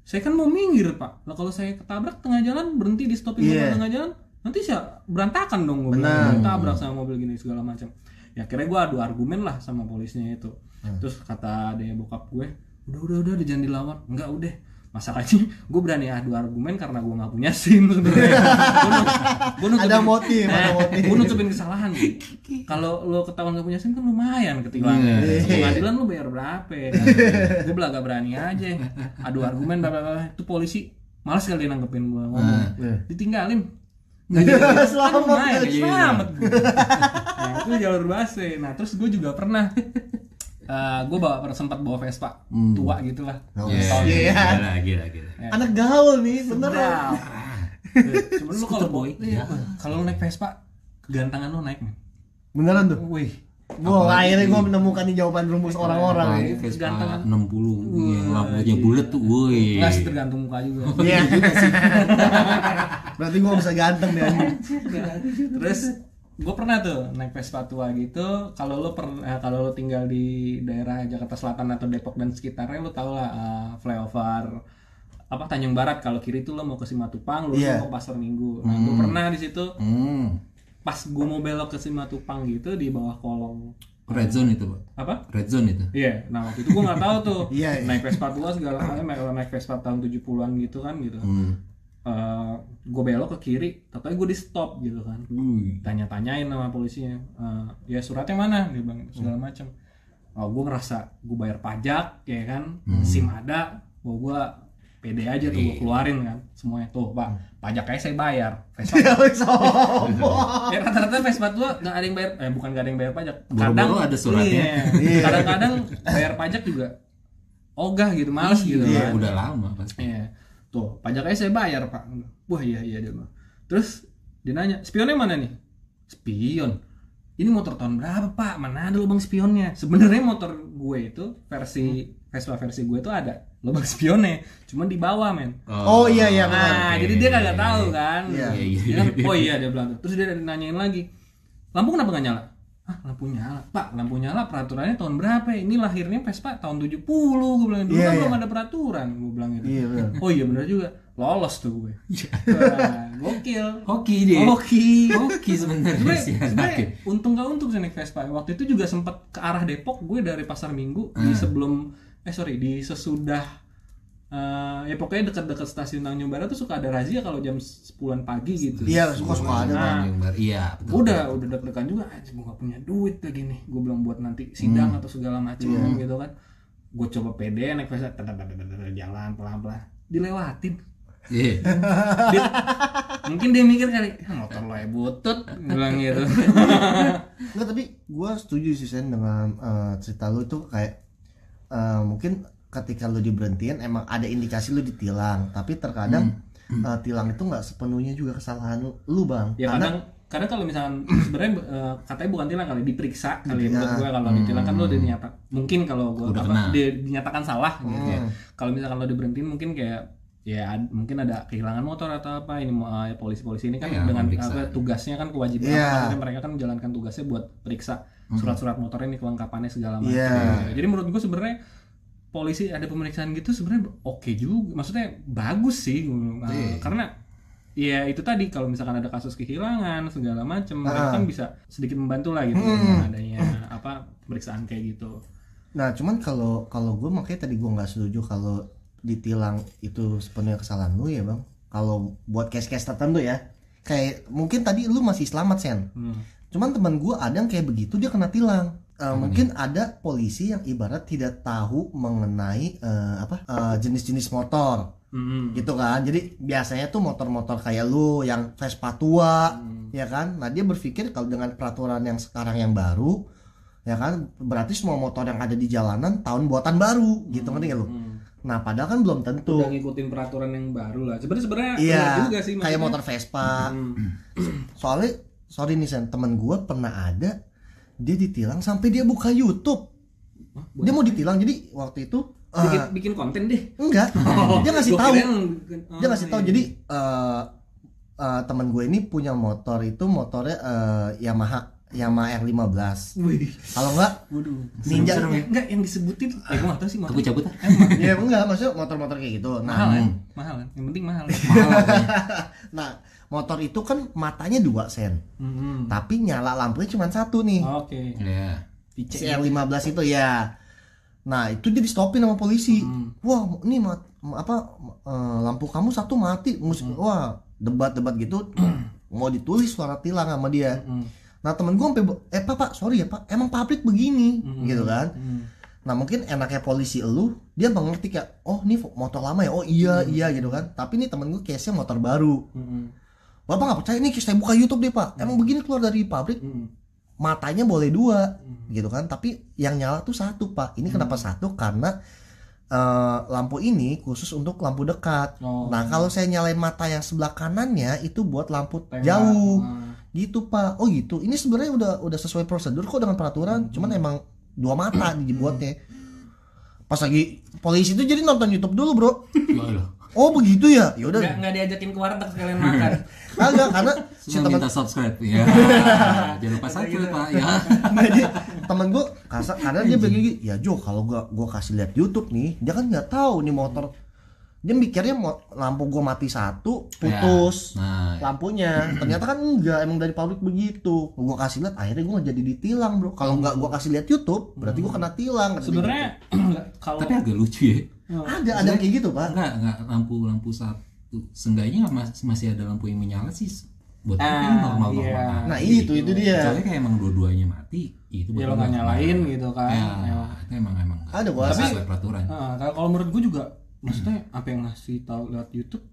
[SPEAKER 3] saya kan mau minggir pak. Lah kalau saya ketabrak tengah jalan berhenti di stopin
[SPEAKER 1] Iya.
[SPEAKER 3] tengah jalan nanti saya berantakan dong gue
[SPEAKER 1] Benar.
[SPEAKER 3] bilang tabrak sama mobil gini segala macam. Ya akhirnya gue adu argumen lah sama polisnya itu. Terus kata adanya bokap gue udah udah udah jangan dilawan. Enggak udah. Masalahnya gue berani adu argumen karena gue nggak punya sim sebenarnya. (laughs)
[SPEAKER 1] Ada motif, ada
[SPEAKER 3] Eh,
[SPEAKER 1] motif.
[SPEAKER 3] gua nutupin kesalahan. Kalau lo ketahuan gak punya sim kan lumayan ketilang
[SPEAKER 1] Iya.
[SPEAKER 3] pengadilan lo bayar berapa? Gue belaga berani aja. Adu argumen bla bla bla. Itu polisi malas kali nanggepin gue ngomong.
[SPEAKER 1] Iya.
[SPEAKER 3] ditinggalin Nggak jadi kan
[SPEAKER 1] Selamat,
[SPEAKER 3] lumayan,
[SPEAKER 1] guys.
[SPEAKER 3] selamat gue. nah itu jalur busway nah terus gue juga pernah gue bawa pernah sempat bawa Vespa tua gitu lah
[SPEAKER 1] Oh,
[SPEAKER 2] Iya,
[SPEAKER 3] Tahun-
[SPEAKER 1] Iya.
[SPEAKER 2] gila, gila, gila.
[SPEAKER 1] Anak gaul nih, bener.
[SPEAKER 3] Sedap. (laughs) Cuman lu kalau
[SPEAKER 2] boy.
[SPEAKER 3] iya, kalau lu naik Vespa, kegantangan lu naik nih.
[SPEAKER 1] Beneran tuh.
[SPEAKER 3] Wih,
[SPEAKER 1] Wah, akhirnya gue menemukan nih jawaban rumus orang-orang nih.
[SPEAKER 2] Vespa
[SPEAKER 3] Gantengan.
[SPEAKER 2] 60 yang lampunya bulat tuh, woi.
[SPEAKER 3] enggak sih tergantung muka juga.
[SPEAKER 1] Iya. (laughs) Berarti gue bisa ganteng deh. (laughs)
[SPEAKER 3] Terus gue pernah tuh naik Vespa tua gitu. Kalau lu pernah kalau lu tinggal di daerah Jakarta Selatan atau Depok dan sekitarnya lu tau lah eh, flyover apa Tanjung Barat kalau kiri tuh lo mau ke Simatupang, lu
[SPEAKER 1] Iya.
[SPEAKER 3] mau ke Pasar Minggu. Nah, gue pernah di situ
[SPEAKER 2] Hmm.
[SPEAKER 3] pas gue mau belok ke Simatupang gitu di bawah kolong
[SPEAKER 2] Red zone itu, Pak.
[SPEAKER 3] apa?
[SPEAKER 2] Red zone itu.
[SPEAKER 3] Iya, nah waktu itu gue nggak tahu tuh (laughs)
[SPEAKER 1] Iya, iya.
[SPEAKER 3] naik Vespa tua segala macam, naik, naik Vespa tahun 70-an gitu kan gitu.
[SPEAKER 2] Hmm.
[SPEAKER 3] Gue belok ke kiri, tapi gue di stop gitu kan. Tanya-tanyain sama polisinya, "Eh, ya suratnya mana? Dia bilang segala macam. Oh, gue ngerasa gue bayar pajak, ya kan, sim ada, bahwa gue pede aja tuh gue keluarin kan semuanya tuh pak pajaknya saya bayar Vespa (laughs)
[SPEAKER 1] Sombong. (laughs)
[SPEAKER 3] ya rata-rata Vespa tua nggak ada yang bayar eh bukan nggak ada yang bayar pajak
[SPEAKER 2] Boro-boro ada suratnya.
[SPEAKER 3] iya. kadang-kadang bayar pajak juga ogah gitu males gitu
[SPEAKER 2] Iya,
[SPEAKER 3] kan
[SPEAKER 2] udah lama pasti.
[SPEAKER 3] Iya. Tuh, pajaknya saya bayar, Pak. Wah, iya iya dia mah. Terus dia nanya, "Spionnya mana nih?" Spion. Ini motor tahun berapa, Pak? Mana ada lubang spionnya? Sebenarnya motor gue itu versi Vespa versi gue itu ada lubang (laughs) spionnya, cuman di bawah, men.
[SPEAKER 1] Oh iya iya benar.
[SPEAKER 3] Nah, jadi dia kagak tahu kan.
[SPEAKER 1] Iya.
[SPEAKER 2] Iya, iya,
[SPEAKER 3] Dia kan, oh iya dia bilang tuh. Terus dia nanyain lagi, lampu kenapa nggak nyala? Ah, lampu nyala. Pak, lampu nyala peraturannya tahun berapa? Ini lahirnya Vespa tahun 70, gue bilang. Dulu
[SPEAKER 1] Iya,
[SPEAKER 3] kan
[SPEAKER 1] iya.
[SPEAKER 3] belum ada peraturan, gue bilang gitu.
[SPEAKER 1] Iya benar.
[SPEAKER 3] Oh iya benar juga. Lolos tuh gue.
[SPEAKER 2] Iya.
[SPEAKER 3] Wah, gokil.
[SPEAKER 2] Hoki dia.
[SPEAKER 3] Hoki.
[SPEAKER 2] Hoki sebenarnya
[SPEAKER 3] Sebenarnya
[SPEAKER 2] si
[SPEAKER 3] sebenarnya
[SPEAKER 2] anaknya.
[SPEAKER 3] untung gak untung sih naik Vespa. Waktu itu juga sempat ke arah Depok gue dari Pasar Minggu
[SPEAKER 2] Hmm.
[SPEAKER 3] di sebelum eh sorry di sesudah eh, ya pokoknya dekat-dekat stasiun Tanjung Barat tuh suka ada razia kalau jam 10-an pagi gitu.
[SPEAKER 1] Iya suka suka ada bang.
[SPEAKER 2] Yang bar- Iya, betul.
[SPEAKER 3] Udah udah deg-degan juga anjing gue gak punya duit lagi nih gue bilang buat nanti sidang
[SPEAKER 2] Hmm.
[SPEAKER 3] atau segala macam
[SPEAKER 2] Iya.
[SPEAKER 3] gitu kan gue coba pede naik tet- jalan pelan-pelan dilewatin
[SPEAKER 2] Iya.
[SPEAKER 3] Dia- mungkin dia mikir kali "Ah, motor lo ya butut Gua bilang gitu (laughs)
[SPEAKER 1] Enggak tapi gue setuju sih Sen dengan eh, cerita lu tuh kayak eh, mungkin ketika lu diberhentiin emang ada indikasi lu ditilang. Tapi terkadang eh, tilang itu nggak sepenuhnya juga kesalahan lu, bang.
[SPEAKER 3] Ya
[SPEAKER 1] karena
[SPEAKER 3] kadang kadang kalau misalkan (clears throat) sebenarnya eh, katanya bukan tilang kali diperiksa kali
[SPEAKER 1] Iya.
[SPEAKER 3] menurut gue kalau ditilang. Kan lo udah dinyata mungkin kalau gue
[SPEAKER 2] Udah
[SPEAKER 3] apa,
[SPEAKER 2] kena.
[SPEAKER 3] di- dinyatakan salah gitu ya.
[SPEAKER 1] Hmm.
[SPEAKER 3] kalau misalkan lo diberhentiin mungkin kayak ya ad- mungkin ada kehilangan motor atau apa ini eh, polisi-polisi ini kan
[SPEAKER 2] Iya,
[SPEAKER 3] dengan apa, tugasnya kan kewajiban.
[SPEAKER 1] Iya.
[SPEAKER 3] maksudnya mereka kan menjalankan tugasnya buat periksa surat-surat motornya ini kelengkapannya segala macam
[SPEAKER 1] Iya.
[SPEAKER 3] jadi menurut gue sebenarnya polisi ada pemeriksaan gitu sebenarnya oke juga maksudnya bagus sih gua bilang.
[SPEAKER 2] Iya.
[SPEAKER 3] Uh, karena ya itu tadi kalau misalkan ada kasus kehilangan segala macam mereka
[SPEAKER 1] Ah.
[SPEAKER 3] kan bisa sedikit membantu lah gitu
[SPEAKER 1] Hmm.
[SPEAKER 3] adanya apa pemeriksaan kayak gitu
[SPEAKER 1] nah cuman kalau kalau gue makanya tadi gue nggak setuju kalau ditilang itu sepenuhnya kesalahan lu ya bang kalau buat case-case tertentu ya kayak mungkin tadi lu masih selamat sen
[SPEAKER 3] Hmm.
[SPEAKER 1] Cuman teman gue ada yang kayak begitu dia kena tilang. Eh, mungkin ada polisi yang ibarat tidak tahu mengenai eh, apa eh, jenis-jenis motor
[SPEAKER 3] Hmm.
[SPEAKER 1] gitu kan. Jadi biasanya tuh motor-motor kayak lu yang Vespa tua ya kan. Nah, dia berpikir kalau dengan peraturan yang sekarang yang baru ya kan berarti semua motor yang ada di jalanan tahun buatan baru gitu ngerti nggak lu?
[SPEAKER 3] Hmm.
[SPEAKER 1] Nah, padahal kan belum tentu.
[SPEAKER 3] udah ngikutin peraturan yang baru lah sebenarnya sebenarnya
[SPEAKER 1] Iya,
[SPEAKER 3] juga sih
[SPEAKER 1] kayak motor Vespa.
[SPEAKER 3] Hmm. (clears throat)
[SPEAKER 1] Soalnya sorry nih Sen temen gue pernah ada dia ditilang sampai dia buka YouTube
[SPEAKER 3] Hah,
[SPEAKER 1] dia mau ditilang jadi waktu itu
[SPEAKER 3] bikin, bikin konten deh
[SPEAKER 1] enggak dia ngasih tahu
[SPEAKER 3] oh,
[SPEAKER 1] dia ngasih tahu
[SPEAKER 3] iya.
[SPEAKER 1] jadi eh eh, teman gue ini punya motor itu motornya eh, Yamaha Yamaha R15
[SPEAKER 3] Wih,
[SPEAKER 1] kalau enggak
[SPEAKER 3] waduh.
[SPEAKER 1] Ninja.
[SPEAKER 3] Serem, serem ya? Enggak yang disebutin. Eh, gua nggak tahu sih motor.
[SPEAKER 2] aku cabut ah
[SPEAKER 1] ya enggak maksudnya motor-motor kayak gitu
[SPEAKER 3] Mahal
[SPEAKER 1] nah
[SPEAKER 3] kan? Mahal kan? Yang penting mahal.
[SPEAKER 2] mahal (laughs)
[SPEAKER 1] nah motor itu kan matanya dua sen
[SPEAKER 3] Hmm.
[SPEAKER 1] tapi nyala lampunya cuma satu nih
[SPEAKER 3] Oke.
[SPEAKER 2] ya
[SPEAKER 1] si R15 itu ya nah itu dia di stopin sama polisi
[SPEAKER 3] Hmm.
[SPEAKER 1] wah ini mat, apa eh, lampu kamu satu mati Mus-
[SPEAKER 3] Hmm.
[SPEAKER 1] wah debat-debat gitu (clears throat) mau ditulis suara tilang sama dia
[SPEAKER 3] Hmm.
[SPEAKER 1] nah temen gue sampai eh pak pak sorry ya pak emang pabrik begini
[SPEAKER 3] Hmm.
[SPEAKER 1] gitu kan
[SPEAKER 3] Hmm.
[SPEAKER 1] nah mungkin enaknya polisi elu dia mengerti kayak oh ini motor lama ya oh iya iya gitu kan tapi ini temen gue case nya motor baru
[SPEAKER 3] Hmm.
[SPEAKER 1] Bapak nggak percaya nih saya buka YouTube deh pak. Emang begini keluar dari pabrik
[SPEAKER 3] Hmm.
[SPEAKER 1] matanya boleh dua
[SPEAKER 3] Hmm.
[SPEAKER 1] gitu kan. Tapi yang nyala tuh satu pak. Ini kenapa satu? Karena eh, lampu ini khusus untuk lampu dekat.
[SPEAKER 3] Oh.
[SPEAKER 1] nah kalau saya nyalain mata yang sebelah kanannya itu buat lampu
[SPEAKER 3] Tembak.
[SPEAKER 1] jauh.
[SPEAKER 3] Ah.
[SPEAKER 1] gitu pak. Oh gitu. Ini sebenarnya udah udah sesuai prosedur kok dengan peraturan cuman emang dua mata dibuatnya. Pas lagi polisi itu jadi nonton YouTube dulu bro.
[SPEAKER 2] Ya
[SPEAKER 1] oh begitu ya? Ya udah.
[SPEAKER 3] Nggak, nggak diajakin ke warteg sekalian makan. (laughs)
[SPEAKER 1] kagak karena si teman
[SPEAKER 2] minta subscribe ya. (laughs) Jangan lupa subscribe pak ya. (laughs)
[SPEAKER 1] Nah, dia, temen gue kasar karena dia begini ya Jo kalau gua gua kasih lihat YouTube nih dia kan nggak tahu nih motor. Dia mikirnya lampu gua mati satu putus
[SPEAKER 2] nah.
[SPEAKER 1] lampunya. Ternyata kan enggak emang dari pabrik begitu. Gua kasih lihat akhirnya gua jadi ditilang bro. Kalau nggak gua kasih lihat YouTube berarti gua kena tilang
[SPEAKER 3] Sebenarnya (clears throat) kalau
[SPEAKER 2] tapi agak lucu ya
[SPEAKER 1] gitu. ada ada kayak gitu pak
[SPEAKER 2] enggak enggak lampu lampu satu seenggaknya mas- masih ada lampu yang menyala sih buat
[SPEAKER 3] Ah,
[SPEAKER 2] normal normal
[SPEAKER 3] iya.
[SPEAKER 1] Nah, itu, itu dia.
[SPEAKER 2] Kecuali kayak emang dua-duanya mati itu
[SPEAKER 3] ya
[SPEAKER 2] baru
[SPEAKER 3] lo nyalain gitu kan.
[SPEAKER 2] ya,
[SPEAKER 3] Ya.
[SPEAKER 2] itu emang emang
[SPEAKER 1] Ada, rasa-
[SPEAKER 2] sesuai peraturan
[SPEAKER 3] Ah, kalau menurut gue juga maksudnya apa yang ngasih tahu lewat YouTube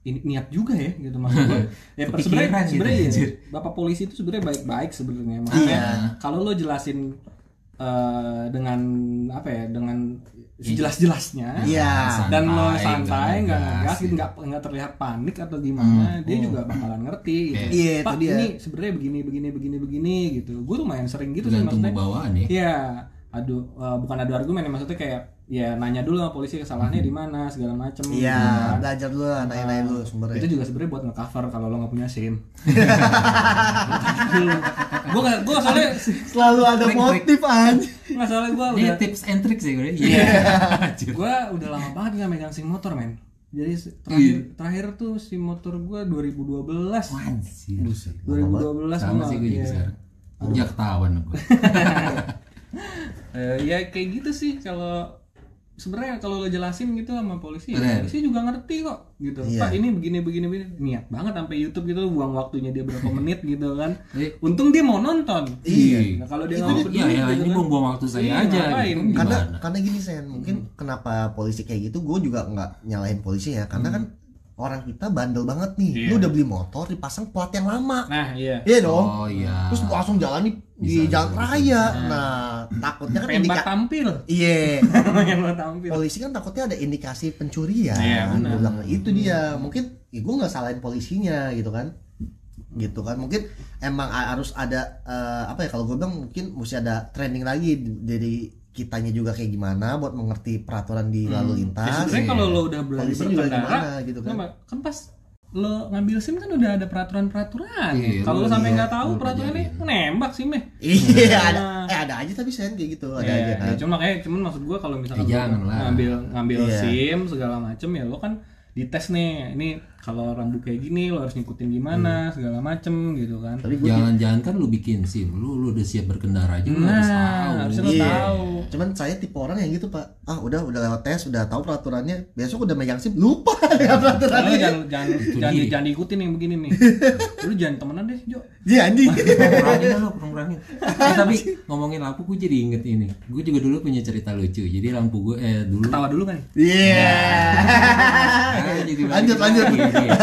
[SPEAKER 3] ini niat juga ya gitu maksud gue (laughs) ya sebenarnya
[SPEAKER 2] gitu,
[SPEAKER 3] sebenarnya ya, bapak polisi itu sebenarnya baik-baik sebenarnya maksudnya
[SPEAKER 1] Iya.
[SPEAKER 3] kalau lo jelasin eh, dengan apa ya dengan sejelas-jelasnya
[SPEAKER 1] Iya.
[SPEAKER 3] dan lo
[SPEAKER 2] Santai, nggak
[SPEAKER 3] nggak
[SPEAKER 2] ngegas, gitu.
[SPEAKER 3] nggak nggak terlihat panik atau gimana dia juga bakalan ngerti gitu.
[SPEAKER 1] Iya, itu
[SPEAKER 3] pak
[SPEAKER 1] dia.
[SPEAKER 3] ini sebenarnya begini begini begini begini gitu gue lumayan sering gitu sih maksudnya
[SPEAKER 2] bawaan ya
[SPEAKER 3] Iya, adu eh, bukan adu argumen ya maksudnya kayak ya nanya dulu sama polisi kesalahannya di mana segala macem. gitu
[SPEAKER 1] iya
[SPEAKER 3] kan.
[SPEAKER 1] belajar dulu lah nanya-nanya dulu sumbernya
[SPEAKER 3] Itu juga sebenarnya buat ngecover kalau lo nggak punya SIM. gue gak, gue soalnya
[SPEAKER 1] selalu ada
[SPEAKER 2] Trik, trik.
[SPEAKER 1] motif aja
[SPEAKER 3] nggak soalnya gue
[SPEAKER 2] ini
[SPEAKER 3] udah,
[SPEAKER 2] tips and tricks ya gue
[SPEAKER 3] Iya. (laughs) Gue udah lama banget nggak megang SIM motor men. Jadi terakhir terakhir tuh SIM motor gue 2012.
[SPEAKER 2] Anjir.
[SPEAKER 3] 2012
[SPEAKER 2] sama sih gue juga
[SPEAKER 3] iya.
[SPEAKER 2] sekarang Udah ketahuan gue (laughs)
[SPEAKER 3] Eh, ya kayak gitu sih kalau sebenarnya kalau lo jelasin gitu sama polisi ya,
[SPEAKER 2] Bener.
[SPEAKER 3] polisi juga ngerti kok gitu
[SPEAKER 1] Iya.
[SPEAKER 3] pak ini begini begini begini niat banget sampai YouTube gitu buang waktunya dia berapa (laughs) menit gitu kan
[SPEAKER 2] Eh.
[SPEAKER 3] untung dia mau nonton
[SPEAKER 1] Iya.
[SPEAKER 3] nah, kalau dia nggak
[SPEAKER 2] dia,
[SPEAKER 3] peduli
[SPEAKER 2] ya, ya
[SPEAKER 3] gitu
[SPEAKER 2] ini
[SPEAKER 3] kan.
[SPEAKER 2] buang-buang waktu saya
[SPEAKER 3] Iya,
[SPEAKER 2] aja gitu.
[SPEAKER 1] karena karena gini sen mungkin kenapa polisi kayak gitu gue juga nggak nyalahin polisi ya karena kan orang kita bandel banget nih.
[SPEAKER 3] Iya.
[SPEAKER 1] lu udah beli motor dipasang plat yang lama.
[SPEAKER 3] Nah iya.
[SPEAKER 1] Iya dong.
[SPEAKER 2] Oh iya.
[SPEAKER 1] terus langsung jalan di, di
[SPEAKER 2] Bisa,
[SPEAKER 1] jalan
[SPEAKER 2] bisa,
[SPEAKER 1] raya. nah takutnya kan
[SPEAKER 3] pengen
[SPEAKER 1] indika
[SPEAKER 3] tampil.
[SPEAKER 1] Iya. (laughs)
[SPEAKER 3] Tampil.
[SPEAKER 1] Polisi kan takutnya ada indikasi pencurian.
[SPEAKER 3] Iya,
[SPEAKER 1] bilang, itu dia. Mungkin ya gue nggak salahin polisinya gitu kan. Gitu kan. Mungkin emang harus ada eh, apa ya kalau gue bilang mungkin mesti ada training lagi dari kitanya juga kayak gimana buat mengerti peraturan di lalu
[SPEAKER 3] ya,
[SPEAKER 1] lintas?
[SPEAKER 3] sebenarnya kalau lo udah berani berkendara
[SPEAKER 1] gimana gitu kan?
[SPEAKER 3] kan pas lo ngambil SIM kan udah ada peraturan-peraturan.
[SPEAKER 2] Iya,
[SPEAKER 3] kalau lo
[SPEAKER 2] lu-
[SPEAKER 3] sampai
[SPEAKER 2] iya,
[SPEAKER 3] nggak tahu
[SPEAKER 2] lu
[SPEAKER 3] peraturannya
[SPEAKER 2] pelajari.
[SPEAKER 3] nembak sih meh
[SPEAKER 1] iya ada eh ada aja tapi sen kayak gitu ada
[SPEAKER 3] Iya,
[SPEAKER 1] aja kan?
[SPEAKER 3] ya, cuma kayak cuman maksud gua kalau misalkan
[SPEAKER 2] Eh,
[SPEAKER 3] ngambil ngambil
[SPEAKER 1] Iya.
[SPEAKER 3] SIM segala macem ya lo kan dites nih ini kalau rambu kayak gini lo harus ngikutin gimana segala macem gitu kan
[SPEAKER 1] tapi gue
[SPEAKER 2] Jangan-jangan kan lu bikin SIM, lu lu udah siap berkendara aja lu
[SPEAKER 3] Nah,
[SPEAKER 2] harus tahu.
[SPEAKER 3] harusnya lu
[SPEAKER 1] Iya.
[SPEAKER 3] tahu.
[SPEAKER 1] Cuman saya tipe orang yang gitu pak. Ah udah udah lewat tes, udah tahu peraturannya. Besok udah megang sim lupa (laughs) dengan
[SPEAKER 3] lo
[SPEAKER 1] peraturannya.
[SPEAKER 3] jangan jangan jangan, jangan diikutin yang begini nih (laughs) lu jangan temenan deh Jo
[SPEAKER 1] Iya anjing.
[SPEAKER 2] kurangin lo kurangin eh, tapi ngomongin lampu gue jadi inget ini gue juga dulu punya cerita lucu jadi lampu gue eh dulu
[SPEAKER 3] tawa dulu kan
[SPEAKER 1] Iya.
[SPEAKER 2] Ah, jadi
[SPEAKER 1] Lanjut,
[SPEAKER 2] balik
[SPEAKER 1] lanjut.
[SPEAKER 2] Iya. (laughs)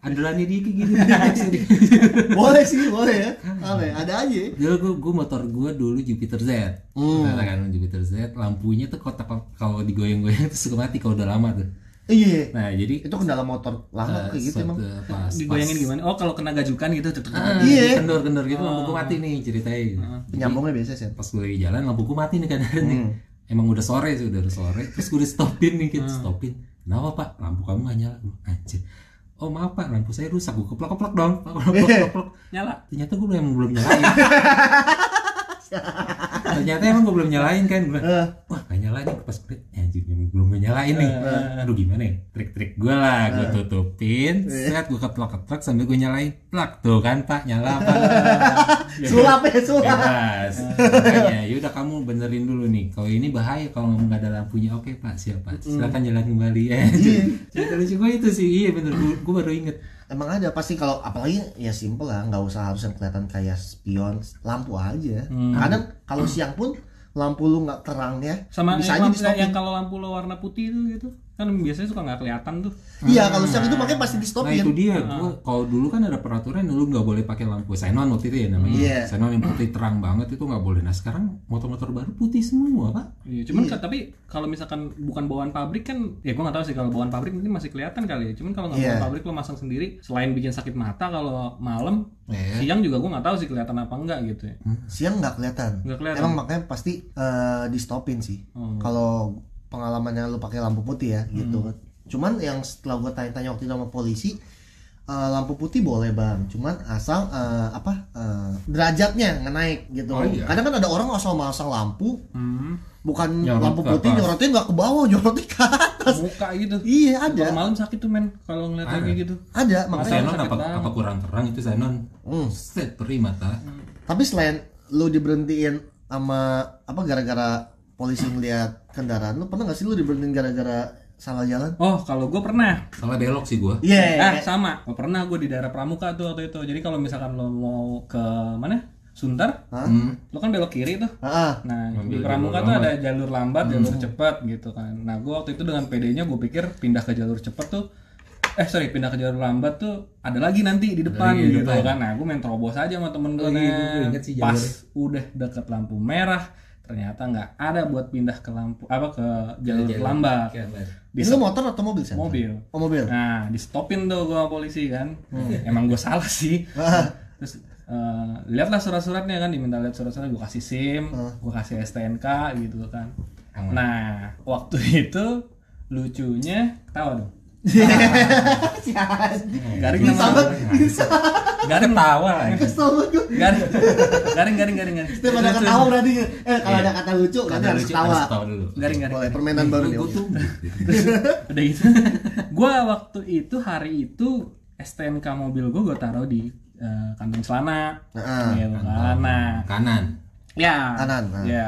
[SPEAKER 2] andalannya dia kayak gini (laughs)
[SPEAKER 1] boleh sih, boleh ya. Apa ya? Ada aja.
[SPEAKER 2] dulu gue, gue motor gue dulu Jupiter Z
[SPEAKER 1] Hmm.
[SPEAKER 2] Kan Jupiter Z lampunya tuh kotak kalau digoyang-goyang tuh suka mati kalau udah lama tuh
[SPEAKER 1] Iya.
[SPEAKER 2] Nah jadi
[SPEAKER 1] Itu kendala motor lama
[SPEAKER 2] eh,
[SPEAKER 1] kayak gitu emang.
[SPEAKER 2] pas,
[SPEAKER 3] Digoyangin
[SPEAKER 2] pas-
[SPEAKER 3] gimana? Oh, kalau kena gajukan gitu tuh.
[SPEAKER 2] Ah,
[SPEAKER 1] Iya.
[SPEAKER 2] kendor-kendor gitu lampuku mati nih ceritain.
[SPEAKER 1] Penyambungnya biasa sih.
[SPEAKER 2] Pas gue lagi jalan lampuku mati nih kadang nih.
[SPEAKER 1] Hmm.
[SPEAKER 2] Emang udah sore sih, udah sore. Terus gue di stopin nih, gitu. stopin. Kenapa pak? Lampu kamu gak nyala? Anjir. Oh maaf pak, lampu saya rusak. Gue keplok-keplok dong. (laughs) Keplok-keplok.
[SPEAKER 3] Nyala.
[SPEAKER 2] Ternyata gue belum belum nyalain. (laughs) (laughs) Ternyata emang gue belum nyalain kan. Gue
[SPEAKER 1] Eh.
[SPEAKER 2] wah gak nyala nih. Pas gue "Eh, anjir emang belum gue nyalain nih. Aduh gimana ya? Trik-trik gue lah. Gue tutupin. Set gue keplok-keplok sambil gue nyalain. Plak tuh kan pak, nyala pak. (laughs)
[SPEAKER 1] Sulap ya, sulap.
[SPEAKER 2] Bebas. Makanya, yaudah kamu benerin dulu nih. Kalau ini bahaya kalau nggak ada lampunya. Oke pak, siap pak. Silakan jalan kembali. Eh, (laughs) cerita lucu gue itu sih. Iya bener. Gue baru inget.
[SPEAKER 1] Emang ada pasti kalau apalagi ya simple lah, nggak usah harus yang kelihatan kayak spion, lampu aja. Kadang kalau siang pun lampu lu nggak terang ya,
[SPEAKER 3] Sama
[SPEAKER 1] bisa
[SPEAKER 3] yang,
[SPEAKER 1] aja
[SPEAKER 3] yang kalau lampu lo warna putih itu gitu. Kan biasanya suka nggak kelihatan tuh.
[SPEAKER 1] Iya kalau siang itu makanya pasti di
[SPEAKER 2] Nah
[SPEAKER 1] stopin.
[SPEAKER 2] itu dia. Gua kalau dulu kan ada peraturan lu nggak boleh pakai lampu xenon waktu itu ya namanya.
[SPEAKER 1] Iya.
[SPEAKER 2] Xenon yang putih terang banget itu nggak boleh. Nah sekarang motor-motor baru putih semua pak.
[SPEAKER 3] Iya, cuman ka- tapi kalau misalkan bukan bawaan pabrik kan, ya gua nggak tahu sih kalau bawaan pabrik mungkin masih kelihatan kali ya. Cuman kalau nggak
[SPEAKER 1] Iya.
[SPEAKER 3] bawaan pabrik lo masang sendiri, selain bikin sakit mata kalau malam,
[SPEAKER 2] Iya.
[SPEAKER 3] siang juga gua nggak tahu sih kelihatan apa enggak gitu ya.
[SPEAKER 1] Siang nggak kelihatan.
[SPEAKER 3] Nggak kelihatan.
[SPEAKER 1] Emang makanya pasti eh, di stopin sih.
[SPEAKER 3] Oh.
[SPEAKER 1] Kalau pengalamannya lu pakai lampu putih ya gitu.
[SPEAKER 3] Hmm.
[SPEAKER 1] Cuman yang setelah gue tanya-tanya waktu itu sama polisi eh, lampu putih boleh bang, cuman asal eh, apa eh, derajatnya naik gitu.
[SPEAKER 2] Oh, iya.
[SPEAKER 1] Kadang kan ada orang asal masang lampu,
[SPEAKER 3] Hmm.
[SPEAKER 1] bukan
[SPEAKER 2] Nyorot
[SPEAKER 1] lampu putih
[SPEAKER 2] atas.
[SPEAKER 1] nyorotnya nggak ke bawah, nyorotnya ke atas.
[SPEAKER 3] Muka gitu.
[SPEAKER 1] Iya ada,
[SPEAKER 3] Kalau malam sakit tuh men kalau ngeliat kayak gitu.
[SPEAKER 1] ada makanya.
[SPEAKER 3] Sakit
[SPEAKER 2] apa,
[SPEAKER 3] banget.
[SPEAKER 2] apa kurang terang itu xenon?
[SPEAKER 1] Hmm.
[SPEAKER 2] Set perih mata.
[SPEAKER 1] Tapi selain lu diberhentiin sama apa gara-gara polisi ngeliat kendaraan lu pernah nggak sih lu diberhentiin gara-gara salah jalan?
[SPEAKER 3] Oh, kalau gue pernah.
[SPEAKER 2] Salah belok sih gua.
[SPEAKER 1] Iya.
[SPEAKER 3] Ah, sama. Oh, pernah gue di daerah Pramuka tuh waktu itu. Jadi kalau misalkan lo mau ke mana? Sunter?
[SPEAKER 2] Hmm.
[SPEAKER 3] lo kan belok kiri tuh.
[SPEAKER 1] Ah,
[SPEAKER 3] Nah, di Pramuka tuh ada jalur lambat, jalur cepat gitu kan. Nah, gue waktu itu dengan PD-nya gue pikir pindah ke jalur cepat tuh eh sorry pindah ke jalur lambat tuh ada lagi nanti di depan
[SPEAKER 2] di
[SPEAKER 3] gitu
[SPEAKER 2] depan.
[SPEAKER 3] kan. Nah, gue main terobos aja sama temen gue
[SPEAKER 2] Oh, iya, gua
[SPEAKER 3] Pas udah deket lampu merah, ternyata nggak ada buat pindah ke lampu apa ke jalur
[SPEAKER 2] Jalur
[SPEAKER 3] lambat.
[SPEAKER 1] lu motor atau mobil sih?
[SPEAKER 3] Mobil.
[SPEAKER 1] Oh mobil.
[SPEAKER 3] Nah, di stopin tuh gua sama polisi kan. (laughs) Emang gue salah sih. Terus eh, lihatlah surat-suratnya kan diminta lihat surat-suratnya gue kasih SIM, gue kasih STNK gitu kan.
[SPEAKER 2] Aman.
[SPEAKER 3] Nah, waktu (laughs) itu lucunya tahu dong. (laughs) Garing nama garing
[SPEAKER 2] Tawa lagi.
[SPEAKER 1] Kesel banget
[SPEAKER 3] garing garing garing garing garing
[SPEAKER 1] Setiap ada ketawa berarti eh kalau ada kata lucu
[SPEAKER 2] Ada
[SPEAKER 1] harus ketawa.
[SPEAKER 2] dulu.
[SPEAKER 3] garing garing
[SPEAKER 1] Boleh permainan baru nih.
[SPEAKER 2] Tuh (laughs)
[SPEAKER 3] udah gitu gue waktu itu hari itu STNK mobil gue gue taruh di eh, kantong celana
[SPEAKER 1] Heeh.
[SPEAKER 3] gitu kan nah
[SPEAKER 2] kanan.
[SPEAKER 3] ya
[SPEAKER 1] Kanan,
[SPEAKER 3] ya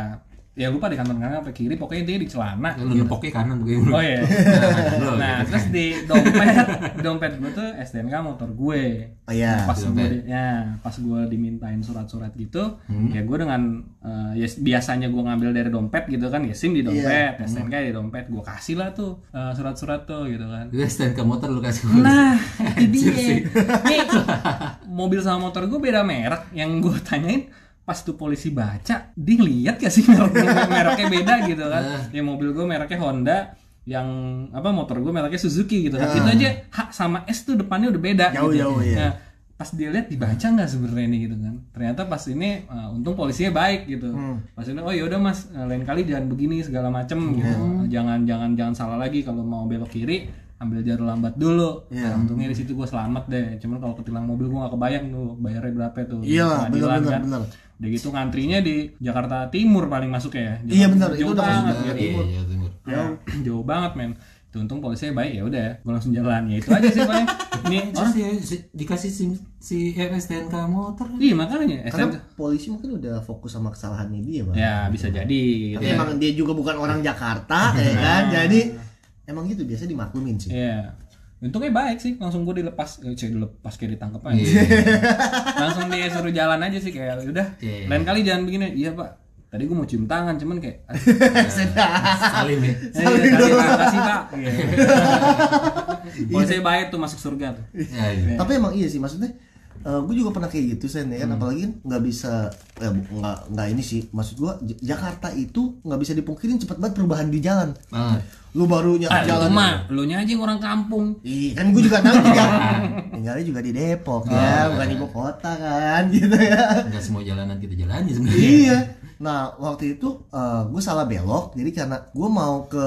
[SPEAKER 3] ya lupa di kantong kanan apa kiri pokoknya intinya di celana
[SPEAKER 2] Lu nempoknya kanan gue.
[SPEAKER 3] oh iya (laughs) nah
[SPEAKER 2] gitu.
[SPEAKER 3] terus di dompet di dompet gue tuh STNK motor gue
[SPEAKER 1] Oh iya.
[SPEAKER 3] pas gue ya pas gue dimintain surat-surat gitu
[SPEAKER 2] Hmm.
[SPEAKER 3] ya gue dengan eh, ya biasanya gue ngambil dari dompet gitu kan ya sim di dompet
[SPEAKER 2] Iya.
[SPEAKER 3] STNK di dompet gue kasih lah tuh eh, surat-surat tuh gitu kan
[SPEAKER 2] Gue stand ke motor lu kasih gua.
[SPEAKER 3] Nah, (laughs) itu dia. Nih, mobil sama motor gue beda merek. Yang gue tanyain pas tuh polisi baca, dia ngeliat gak sih (laughs) merek mereknya beda gitu kan? Ya mobil gue mereknya Honda, yang apa motor gue mereknya Suzuki gitu kan? Itu aja H sama S tuh depannya udah beda.
[SPEAKER 1] Jauh-jauh,
[SPEAKER 3] gitu.
[SPEAKER 1] iya.
[SPEAKER 3] Nah, pas dia lihat dibaca nggak sebenarnya ini gitu kan? Ternyata pas ini uh, untung polisinya baik gitu. Pas ini oh yaudah mas, uh, lain kali jangan begini segala macem gitu. Jangan jangan jangan salah lagi kalau mau belok kiri ambil jalur lambat dulu.
[SPEAKER 1] Iya.
[SPEAKER 3] Nah, untungnya di situ gue selamat deh. Cuman kalau ketilang mobil gue gak kebayang tuh bayarnya berapa tuh.
[SPEAKER 1] Iya,
[SPEAKER 3] kan.
[SPEAKER 1] benar, benar.
[SPEAKER 3] Udah gitu ngantrinya di Jakarta Timur paling masuk ya.
[SPEAKER 1] Iya,
[SPEAKER 3] Jakarta
[SPEAKER 1] benar. Itu
[SPEAKER 3] Jauh
[SPEAKER 1] udah
[SPEAKER 3] banget.
[SPEAKER 1] masuk
[SPEAKER 3] ya.
[SPEAKER 2] Iya, iya, timur.
[SPEAKER 3] Jauh, jauh banget men. Itu untung polisinya baik ya udah, gue langsung jalan ya itu aja sih paling. Ini (laughs)
[SPEAKER 2] Terus ya, si- dikasih sim si STNK motor.
[SPEAKER 3] Iya makanya
[SPEAKER 1] Karena
[SPEAKER 3] STNK.
[SPEAKER 1] polisi mungkin udah fokus sama kesalahannya dia, Bang.
[SPEAKER 3] Ya bisa jadi. Gitu.
[SPEAKER 1] Tapi emang dia juga bukan orang Jakarta, ya kan? Jadi emang gitu biasa dimaklumin sih.
[SPEAKER 3] Iya. Untungnya baik sih, langsung gue dilepas, eh, cek dilepas kayak ditangkap aja.
[SPEAKER 2] Iya. (laughs)
[SPEAKER 3] langsung dia suruh jalan aja sih kayak udah.
[SPEAKER 2] Iya.
[SPEAKER 3] Lain kali jangan begini. Iya pak. Tadi gue mau cium tangan, cuman kayak (laughs) aduh,
[SPEAKER 2] Salim ya.
[SPEAKER 3] eh, kasih pak, kasih pak. Iya. (laughs) Polisi baik tuh masuk surga tuh.
[SPEAKER 2] Ya, iya.
[SPEAKER 1] Tapi emang iya sih maksudnya gue juga pernah kayak gitu sen ya kan? Apalagi kan nggak bisa ya nggak nggak ini sih. Maksud gue Jakarta itu nggak bisa dipungkirin cepet banget perubahan di jalan.
[SPEAKER 2] Banget
[SPEAKER 1] lu baru ny-
[SPEAKER 3] Ah,
[SPEAKER 1] jalan.
[SPEAKER 3] mah lu nya aja orang kampung.
[SPEAKER 1] Iya kan gue juga tahu juga. (laughs) Tinggalnya juga di Depok ya bukan di ibu kota kan (laughs) gitu ya.
[SPEAKER 2] Nggak semua jalanan kita jalani sebenarnya.
[SPEAKER 1] Iya. Nah waktu itu gue salah belok jadi karena gue mau ke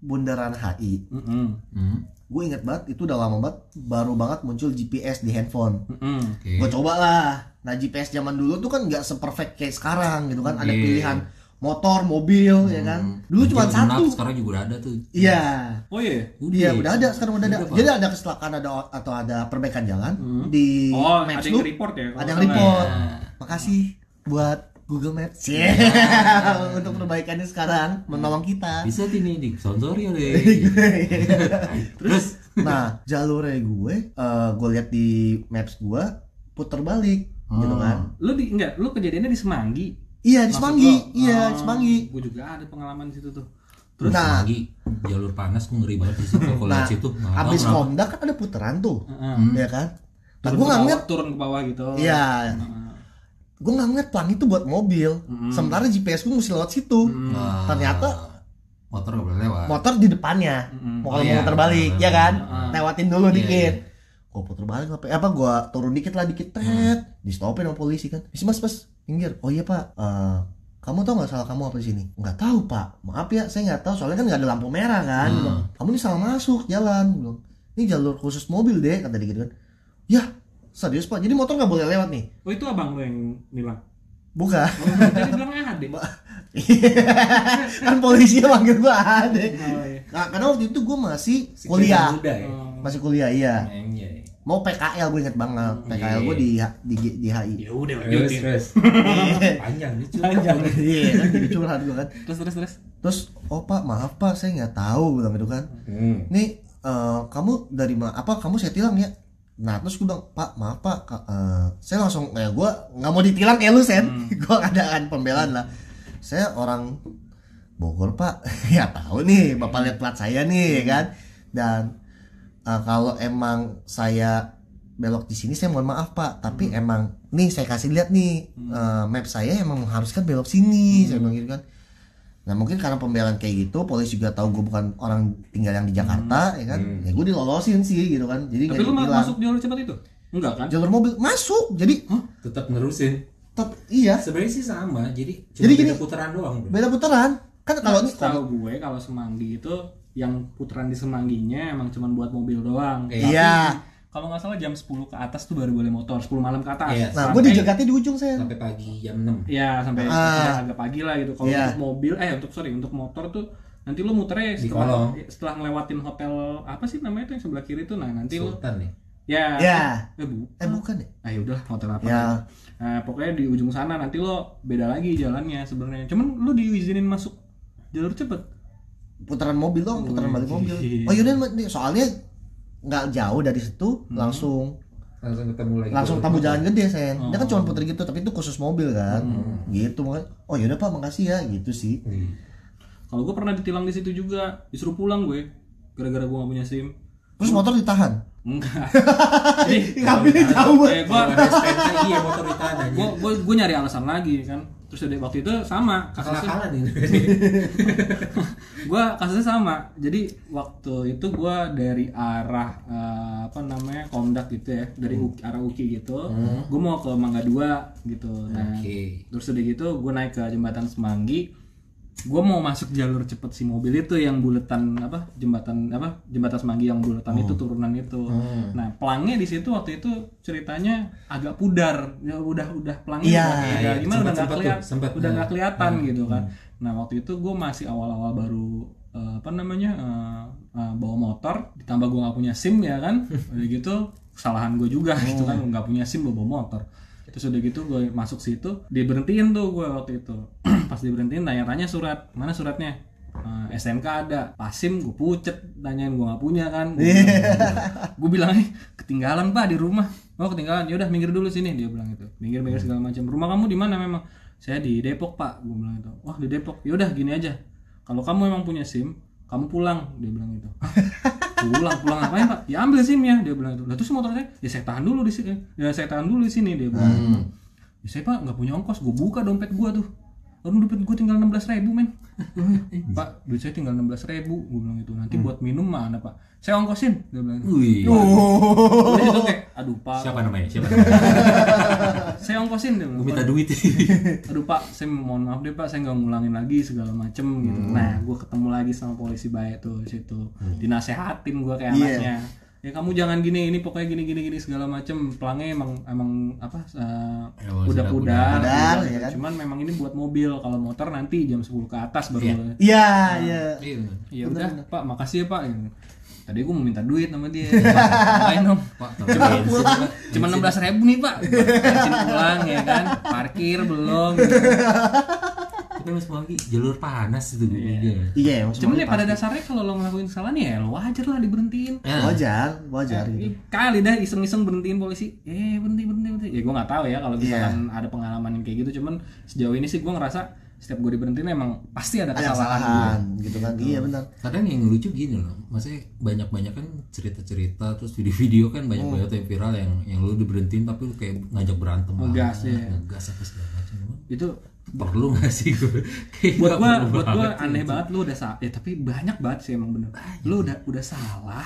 [SPEAKER 1] bundaran HI
[SPEAKER 3] Heeh.
[SPEAKER 2] hmm.
[SPEAKER 1] Gue inget banget itu udah lama banget baru banget muncul GPS di handphone
[SPEAKER 3] Heeh.
[SPEAKER 2] oke
[SPEAKER 1] gue coba lah nah GPS zaman dulu tuh kan nggak seperfect kayak sekarang gitu kan ada
[SPEAKER 2] Iya.
[SPEAKER 1] pilihan motor mobil ya kan dulu cuma satu
[SPEAKER 2] sekarang juga udah ada tuh
[SPEAKER 1] iya
[SPEAKER 3] Oh iya.
[SPEAKER 1] Iya udah ada sekarang udah ada.
[SPEAKER 2] Udah.
[SPEAKER 1] Jadi ada kecelakaan ada atau ada perbaikan jalan di
[SPEAKER 3] Oh, ada
[SPEAKER 1] Maps
[SPEAKER 3] yang
[SPEAKER 1] lu
[SPEAKER 3] report ya. kalau
[SPEAKER 1] ada yang report.
[SPEAKER 2] Iya.
[SPEAKER 1] Makasih buat Google Maps ya (laughs) untuk perbaikannya sekarang menolong kita.
[SPEAKER 2] bisa nih disponsori oleh terus
[SPEAKER 1] Nah jalurnya gue, eh, gue lihat di Maps gue puter balik gitu kan.
[SPEAKER 3] Lu di enggak, lu kejadiannya di Semanggi.
[SPEAKER 1] Iya di Semanggi,
[SPEAKER 3] lo?
[SPEAKER 1] iya di Semanggi.
[SPEAKER 3] Gue juga ada pengalaman di situ tuh.
[SPEAKER 2] terus
[SPEAKER 1] Nah.
[SPEAKER 2] lagi jalur panas gue ngeri banget di situ kalau
[SPEAKER 1] Nah,
[SPEAKER 2] di situ tahu
[SPEAKER 1] abis. Komda kan ada puteran tuh,
[SPEAKER 3] Heeh.
[SPEAKER 1] ya kan. Nah gue
[SPEAKER 3] ke
[SPEAKER 1] nggak
[SPEAKER 3] bawah-
[SPEAKER 1] ngeliat,
[SPEAKER 3] turun ke bawah gitu.
[SPEAKER 1] iya. Gue nggak ngeliat pelang itu buat mobil. Sementara GPS gue mesti lewat situ.
[SPEAKER 2] Nah,
[SPEAKER 1] Ternyata
[SPEAKER 2] motor nggak boleh lewat.
[SPEAKER 1] motor di depannya.
[SPEAKER 3] Mm-mm.
[SPEAKER 1] mau
[SPEAKER 2] Oh,
[SPEAKER 1] kalau mau
[SPEAKER 2] iya.
[SPEAKER 1] muter balik ya kan?
[SPEAKER 3] Heeh.
[SPEAKER 1] lewatin dulu
[SPEAKER 2] Iya,
[SPEAKER 1] dikit. gue puter balik apa apa gue turun dikit lah dikit tet di stopin sama polisi kan. Isi mas mas pinggir. Oh iya pak. Eh, kamu tahu nggak salah kamu apa di sini? Nggak tahu pak. Maaf ya saya nggak tahu soalnya kan nggak ada lampu merah kan. Gua bilang, kamu ini salah masuk jalan. Bilang, ini jalur khusus mobil deh kata dia gitu kan. Ya serius pak jadi motor nggak boleh lewat nih
[SPEAKER 3] Oh, itu abang lu yang nilang.
[SPEAKER 1] bukan
[SPEAKER 3] Oh, tadi bilang ada. (laughs)
[SPEAKER 1] kan polisinya manggil gue ada
[SPEAKER 3] Oh, iya.
[SPEAKER 1] nah, karena waktu itu gue masih kuliah
[SPEAKER 2] muda ya
[SPEAKER 3] Oh.
[SPEAKER 1] masih kuliah iya
[SPEAKER 2] Iya, iya.
[SPEAKER 1] mau PKL gue inget banget PKL gue di di di HI
[SPEAKER 3] Ya udah
[SPEAKER 2] Terus,
[SPEAKER 3] lanjutin.
[SPEAKER 2] terus. (laughs) panjang nih cuy
[SPEAKER 3] Panjang.
[SPEAKER 1] iya kan jadi curhat gue kan
[SPEAKER 3] Terus terus terus.
[SPEAKER 1] terus oh pak maaf pak saya nggak tahu bilang gitu kan
[SPEAKER 2] Hmm.
[SPEAKER 1] nih eh, kamu dari mana apa kamu saya tilang ya nah terus gue bilang pak maaf pak eh, saya langsung eh, gue nggak mau ditilang kayak lu sen. (laughs) Gue ada kan pembelaan lah. Saya orang Bogor pak. (laughs) Ya tahu nih bapak lihat plat saya nih ya kan? Dan eh, kalau emang saya belok di sini saya mohon maaf pak. Tapi emang nih saya kasih lihat nih eh, map saya emang mengharuskan belok sini saya bilang gitu kan nah mungkin karena pembelaan kayak gitu polisi juga tahu gue bukan orang tinggal yang di Jakarta ya kan ya gue dilolosin sih gitu kan jadi
[SPEAKER 3] Tapi lu
[SPEAKER 1] ditilang.
[SPEAKER 3] masuk jalur cepat itu? Enggak kan?
[SPEAKER 1] jalur mobil masuk jadi
[SPEAKER 2] tetap nerusin
[SPEAKER 1] tetap iya
[SPEAKER 2] sebenarnya sih sama jadi cuma
[SPEAKER 1] Jadi
[SPEAKER 2] beda
[SPEAKER 1] gini-
[SPEAKER 2] putaran doang bro.
[SPEAKER 1] beda putaran kan kalau ini
[SPEAKER 3] tahu gue kalau Semanggi itu yang putaran di Semangginya emang cuma buat mobil doang.
[SPEAKER 2] Iya.
[SPEAKER 3] Tapi
[SPEAKER 1] Iya.
[SPEAKER 3] Kalau nggak salah jam 10 ke atas tuh baru boleh motor, 10 malam ke atas.
[SPEAKER 2] Iya.
[SPEAKER 1] nah gue dijegatnya di ujung saya
[SPEAKER 2] sampai pagi jam 6
[SPEAKER 3] Iya, sampai
[SPEAKER 1] Ah.
[SPEAKER 3] sampai agak pagi lah gitu. Kalau
[SPEAKER 1] Iya.
[SPEAKER 3] untuk mobil eh untuk sorry, untuk motor tuh nanti lu muternya
[SPEAKER 2] Di
[SPEAKER 3] setelah setelah ngelewatin hotel apa sih namanya tuh yang sebelah kiri tuh? Nah nanti lu
[SPEAKER 2] Sultan nih
[SPEAKER 3] ya
[SPEAKER 1] ya
[SPEAKER 3] eh bu
[SPEAKER 1] eh bukan ya?
[SPEAKER 3] Ah udah hotel apa
[SPEAKER 1] ya
[SPEAKER 3] nah pokoknya di ujung sana nanti lo beda lagi jalannya sebenarnya. Cuman lu diizinin masuk jalur cepet.
[SPEAKER 1] Putaran mobil dong putaran balik mobil. Oh yaudah nih, soalnya nggak jauh dari situ langsung
[SPEAKER 2] langsung ketemu lagi.
[SPEAKER 1] langsung tamu jalan gede sen. Dia kan
[SPEAKER 3] Oh.
[SPEAKER 1] cuma puter gitu tapi itu khusus mobil kan. Gitu makanya oh yaudah pak makasih ya gitu sih.
[SPEAKER 2] Wih.
[SPEAKER 3] kalau gue pernah ditilang di situ juga disuruh pulang gue gara-gara gue gak punya sim.
[SPEAKER 1] Terus motor ditahan?
[SPEAKER 3] Enggak. (laughs) Jadi
[SPEAKER 1] ngambilnya jauh banget
[SPEAKER 3] eh, gue
[SPEAKER 2] iya motor ditahan aja.
[SPEAKER 3] gue gue nyari alasan lagi kan terus ada waktu itu sama kasusnya.
[SPEAKER 2] Ini. (laughs)
[SPEAKER 3] Gue kasusnya sama. Jadi waktu itu gue dari arah eh, apa namanya kondak gitu ya. Dari Uki- arah Uki gitu. Gue mau ke Mangga Dua gitu. Nah
[SPEAKER 2] Oke.
[SPEAKER 3] terus udah gitu gue naik ke jembatan Semanggi gue mau masuk jalur cepet si mobil itu yang buletan apa jembatan apa jembatan Semanggi yang buletan itu turunan itu. Nah pelangnya di situ waktu itu ceritanya agak pudar. Ya udah udah pelangnya udah,
[SPEAKER 2] iya.
[SPEAKER 3] gimana udah nggak kelihatan udah nggak
[SPEAKER 2] Nah.
[SPEAKER 3] kelihatan gitu kan. Nah waktu itu gue masih awal-awal baru eh, apa namanya eh, eh, bawa motor ditambah gue nggak punya sim ya kan. (laughs) Udah gitu kesalahan gue juga gitu kan nggak punya sim bawa motor terus udah gitu gue masuk situ diberhentiin tuh gue waktu itu. (clears throat) Pas diberhentiin tanya-tanya surat. Mana suratnya? Eh, SMK ada. Pasim gue pucet. Tanyain gue nggak punya kan. Gue (laughs) bilang eh ketinggalan pak di rumah. Oh ketinggalan. Ya udah minggir dulu sini dia bilang itu minggir minggir segala macam. Rumah kamu di mana memang? Saya di Depok pak gue bilang itu wah di Depok. Ya udah gini aja. Kalau kamu emang punya sim kamu pulang dia bilang itu "Hah? (laughs) pulang pulang ngapain pak? Ya ambil sim ya dia bilang itu lah terus motor saya ya saya tahan dulu di sini ya saya tahan dulu di sini dia bilang.
[SPEAKER 2] Hmm.
[SPEAKER 3] ya saya pak nggak punya ongkos gue buka dompet gue tuh lalu dompet gue tinggal enam belas ribu men. (laughs) Pak duit saya tinggal enam belas ribu gue bilang itu nanti buat minum mana pak? Saya ongkosin dia bilang.
[SPEAKER 2] Wih.
[SPEAKER 3] Udah itu kayak aduh pak.
[SPEAKER 2] Siapa namanya? Siapa (laughs) namanya?
[SPEAKER 3] saya ongkosin dia bilang.
[SPEAKER 2] Gue minta duit. (laughs)
[SPEAKER 3] aduh pak saya mohon maaf deh pak. Saya nggak ngulangin lagi segala macem gitu. Nah gue ketemu lagi sama polisi baik tuh situ. Dinasehatin gue kayak
[SPEAKER 1] Iya.
[SPEAKER 3] anaknya ya kamu jangan gini ini pokoknya gini gini gini segala macem pelangnya emang emang apa uh, udah pudar,
[SPEAKER 1] pudar,
[SPEAKER 3] gitu.
[SPEAKER 1] ya kan?
[SPEAKER 3] cuman memang ini buat mobil kalau motor nanti jam 10 ke atas baru
[SPEAKER 2] Iya.
[SPEAKER 3] boleh.
[SPEAKER 1] Iya, iya.
[SPEAKER 2] Iya.
[SPEAKER 3] ya udah pak makasih ya pak tadi gue mau minta duit sama dia ngapain dong
[SPEAKER 2] Pak,
[SPEAKER 3] cuma enam belas ribu nih pak (laughs) bensin pulang ya kan parkir belum gitu. (laughs)
[SPEAKER 2] tapi mas lagi jalur panas itu gue.
[SPEAKER 1] Iya, emang
[SPEAKER 3] Cuman ya pada dasarnya kalau lo ngelakuin kesalahan ya lo wajar lah diberhentiin.
[SPEAKER 2] Ya.
[SPEAKER 1] wajar, wajar gitu.
[SPEAKER 3] Ih, Kali dah iseng-iseng berhentiin polisi. Eh berhenti berhenti berhenti. Ya gue nggak tahu ya kalau misalkan
[SPEAKER 1] Iya.
[SPEAKER 3] ada pengalaman yang kayak gitu. Cuman sejauh ini sih gue ngerasa setiap gue diberhentiin emang pasti ada
[SPEAKER 1] Ada
[SPEAKER 3] kesalahan.
[SPEAKER 1] gitu kan. Iya benar.
[SPEAKER 2] kadang yang lucu gini loh maksudnya banyak-banyak kan cerita-cerita terus video-video kan banyak-banyak tuh yang viral yang yang lu diberhentiin tapi lu kayak ngajak berantem
[SPEAKER 3] Ngegas, ya.
[SPEAKER 2] ngegas apa segala
[SPEAKER 3] Itu
[SPEAKER 2] perlu gak sih gue
[SPEAKER 3] buat gue buat gue aneh banget lu udah salah. Ya tapi banyak banget sih emang bener. Lu udah udah salah.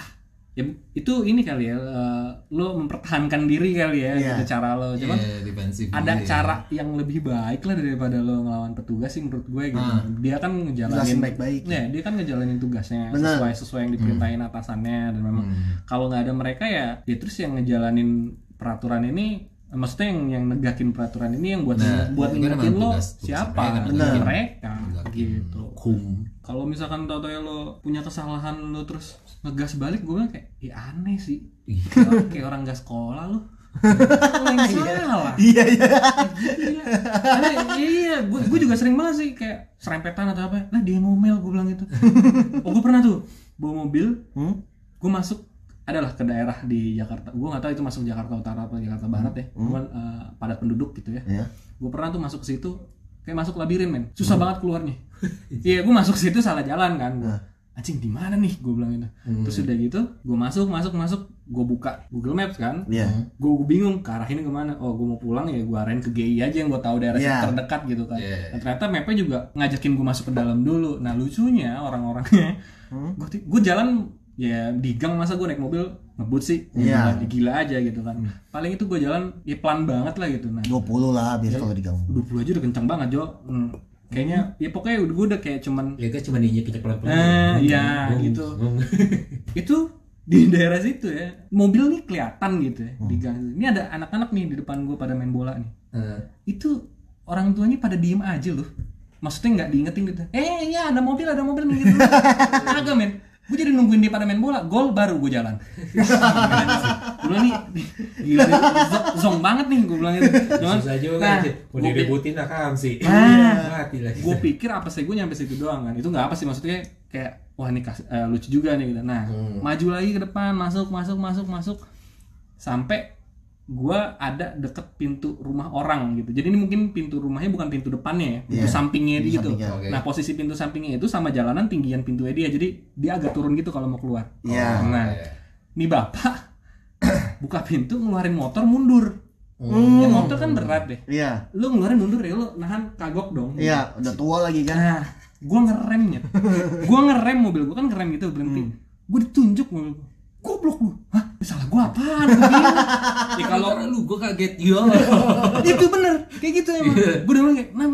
[SPEAKER 3] Ya itu ini kali ya. eh, lo mempertahankan diri kali ya
[SPEAKER 1] Iya.
[SPEAKER 3] gitu cara lo. Cuman
[SPEAKER 2] Iya, defensif
[SPEAKER 3] ada
[SPEAKER 2] gitu ya.
[SPEAKER 3] cara yang lebih baik lah daripada lo ngelawan petugas sih menurut gue gitu. Dia kan ngejalanin
[SPEAKER 1] baik-baik.
[SPEAKER 3] Ya, dia kan ngejalanin tugasnya
[SPEAKER 1] Benar.
[SPEAKER 3] sesuai sesuai yang diperintahin atasannya dan memang kalau nggak ada mereka ya, ya terus yang ngejalanin peraturan ini maksudnya yang yang negakin peraturan ini yang buat
[SPEAKER 2] Nah,
[SPEAKER 3] buat
[SPEAKER 2] emang
[SPEAKER 3] lo
[SPEAKER 2] tugas-
[SPEAKER 3] siapa
[SPEAKER 2] mereka,
[SPEAKER 3] Benar.
[SPEAKER 2] negakin.
[SPEAKER 3] mereka gitu
[SPEAKER 2] kum
[SPEAKER 3] kalau misalkan tau tau lo punya kesalahan lo terus ngegas balik gue kayak ya aneh sih kayak, kayak orang gas sekolah lo yang (laughs) salah
[SPEAKER 1] Iya, iya.
[SPEAKER 3] Karena iya, gue gue juga sering banget sih kayak serempetan atau apa. Nah dia ngomel gue bilang gitu. (laughs) Oh gue pernah tuh bawa mobil,
[SPEAKER 1] Hmm?
[SPEAKER 3] gue masuk adalah ke daerah di Jakarta. Gue nggak tahu itu masuk Jakarta Utara atau Jakarta Barat ya. Cuman eh, padat penduduk gitu ya.
[SPEAKER 1] Iya.
[SPEAKER 3] Gue pernah tuh masuk ke situ kayak masuk labirin men. Susah banget keluarnya. (laughs) Iya gue masuk ke situ salah jalan kan. Gua, Anjing di mana nih? Gue bilang gitu. Terus udah gitu, gue masuk masuk masuk, gue buka Google Maps kan
[SPEAKER 1] Iya.
[SPEAKER 3] gue bingung ke arah ini ke mana oh gue mau pulang ya gue arahin ke GI aja yang gue tahu daerah
[SPEAKER 1] Iya.
[SPEAKER 3] terdekat gitu kan
[SPEAKER 2] Iya.
[SPEAKER 3] dan ternyata mapnya juga ngajakin gue masuk ke dalam dulu nah lucunya orang-orangnya
[SPEAKER 1] Hmm?
[SPEAKER 3] gue jalan ya di gang masa gue naik mobil ngebut sih.
[SPEAKER 1] Iya.
[SPEAKER 3] gila, gila aja gitu kan. Paling itu gue jalan ya pelan banget lah gitu. Nah
[SPEAKER 1] 20 lah biasa kalau diganggu.
[SPEAKER 3] 20 aja udah kencang banget Jo. Hmm. kayaknya ya pokoknya gue udah kayak cuman
[SPEAKER 2] ya kan cuma diinjek kecek pelan-pelan.
[SPEAKER 3] Eh, iya,
[SPEAKER 2] Ngong,
[SPEAKER 3] gitu.
[SPEAKER 2] ngong. (laughs)
[SPEAKER 3] itu di daerah situ ya. Mobil nih kelihatan gitu ya di gang. Ini ada anak-anak nih di depan gue pada main bola nih.
[SPEAKER 2] Eh,
[SPEAKER 3] itu orang tuanya pada diem aja loh. Maksudnya nggak diingetin gitu. Eh ya ada mobil ada mobil nih gitu. (laughs) Agak men gue jadi nungguin dia pada main bola gol baru gue jalan. (laughs) Gue bilang nih gila zong banget nih gue bilang gitu. Cuman,
[SPEAKER 2] susah juga
[SPEAKER 3] nah,
[SPEAKER 2] kan mau lah kam sih.
[SPEAKER 3] Ah.
[SPEAKER 2] mati lagi
[SPEAKER 3] gue pikir apa sih gue nyampe situ doang kan. Itu nggak apa sih maksudnya kayak wah ini kas- eh, lucu juga nih gitu. Nah maju lagi ke depan masuk masuk masuk masuk. Sampai gue ada deket pintu rumah orang gitu jadi ini mungkin pintu rumahnya bukan pintu depannya ya pintu
[SPEAKER 1] Iya,
[SPEAKER 3] sampingnya dia gitu
[SPEAKER 1] sampingnya,
[SPEAKER 2] oke.
[SPEAKER 3] nah posisi pintu sampingnya itu sama jalanan tinggian pintunya dia jadi dia agak turun gitu kalau mau keluar
[SPEAKER 1] Iya.
[SPEAKER 3] nah
[SPEAKER 2] iya.
[SPEAKER 3] nih bapak (coughs) buka pintu ngeluarin motor mundur
[SPEAKER 1] Hmm.
[SPEAKER 3] ya motor kan berat deh
[SPEAKER 1] Iya.
[SPEAKER 3] lu ngeluarin mundur ya lu nahan kagok dong
[SPEAKER 1] Iya, udah tua lagi kan.
[SPEAKER 3] Nah, gua ngeremnya. (laughs) gua ngerem mobil gua kan ngerem gitu berhenti.
[SPEAKER 1] Hmm.
[SPEAKER 3] Gua ditunjuk mobil gua. Goblok lu. Hah? Salah gua apaan? Gua (laughs) ya kalau
[SPEAKER 2] kalau lu gue kaget ya (laughs)
[SPEAKER 3] itu bener kayak gitu emang. Gua udah bilang kayak, "Nah,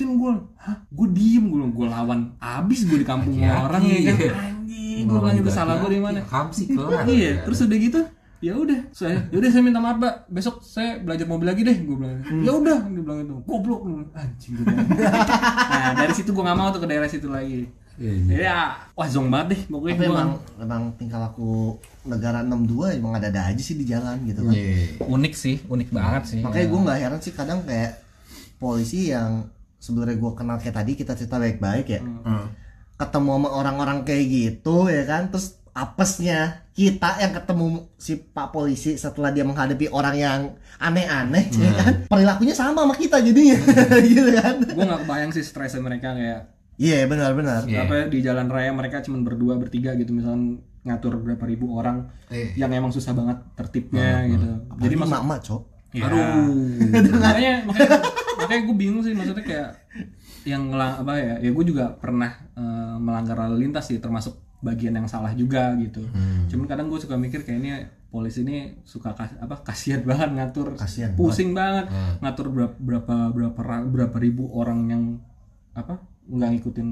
[SPEAKER 3] lu gua." Hah? Gua diem gua, gua lawan abis gua di kampung
[SPEAKER 2] Hati-hati.
[SPEAKER 3] orang ya kan. Anjing, gua bilang itu salah gua di mana.
[SPEAKER 2] kam sih kelar
[SPEAKER 3] Iya, terus udah gitu ya udah saya ya udah saya minta maaf pak besok saya belajar mobil lagi deh gue bilang
[SPEAKER 1] Hmm.
[SPEAKER 3] ya udah dia bilang itu goblok lu anjing gua (laughs) nah dari situ gue nggak mau tuh ke daerah situ lagi
[SPEAKER 2] Iya, iya.
[SPEAKER 3] ya wah zong banget deh pokoknya
[SPEAKER 1] Tapi
[SPEAKER 3] gua
[SPEAKER 1] emang emang tingkah laku negara 62 emang ada-ada aja sih di jalan gitu kan.
[SPEAKER 2] Iya.
[SPEAKER 3] unik sih unik banget sih
[SPEAKER 1] Makanya gue nggak heran sih kadang kayak polisi yang sebenarnya gue kenal kayak tadi kita cerita baik-baik ya.
[SPEAKER 2] Hmm.
[SPEAKER 1] Ketemu sama orang-orang kayak gitu ya kan, terus apesnya kita yang ketemu si pak polisi setelah dia menghadapi orang yang aneh-aneh ya kan perilakunya sama sama kita jadinya (laughs) gitu kan
[SPEAKER 3] gue nggak kebayang sih stresnya mereka kayak
[SPEAKER 1] iya benar-benar
[SPEAKER 2] Iya.
[SPEAKER 3] apa ya, di jalan raya mereka cuma berdua bertiga gitu misalnya ngatur berapa ribu orang
[SPEAKER 2] Eh.
[SPEAKER 3] yang emang susah banget tertibnya gitu jadi
[SPEAKER 1] Jadi
[SPEAKER 3] maksud
[SPEAKER 1] mama cok
[SPEAKER 3] Ya.
[SPEAKER 2] Aduh.
[SPEAKER 3] makanya makanya makanya gue bingung sih maksudnya kayak yang ngelang apa ya ya gue juga pernah eh, melanggar lalu lintas sih termasuk bagian yang salah juga gitu
[SPEAKER 1] Hmm.
[SPEAKER 3] cuman kadang gue suka mikir kayaknya polisi ini suka kas, apa kasihan (laughs) banget ngatur
[SPEAKER 1] Kasihan
[SPEAKER 3] pusing banget ngatur berapa berapa berapa ra- berapa ribu orang yang apa nggak ngikutin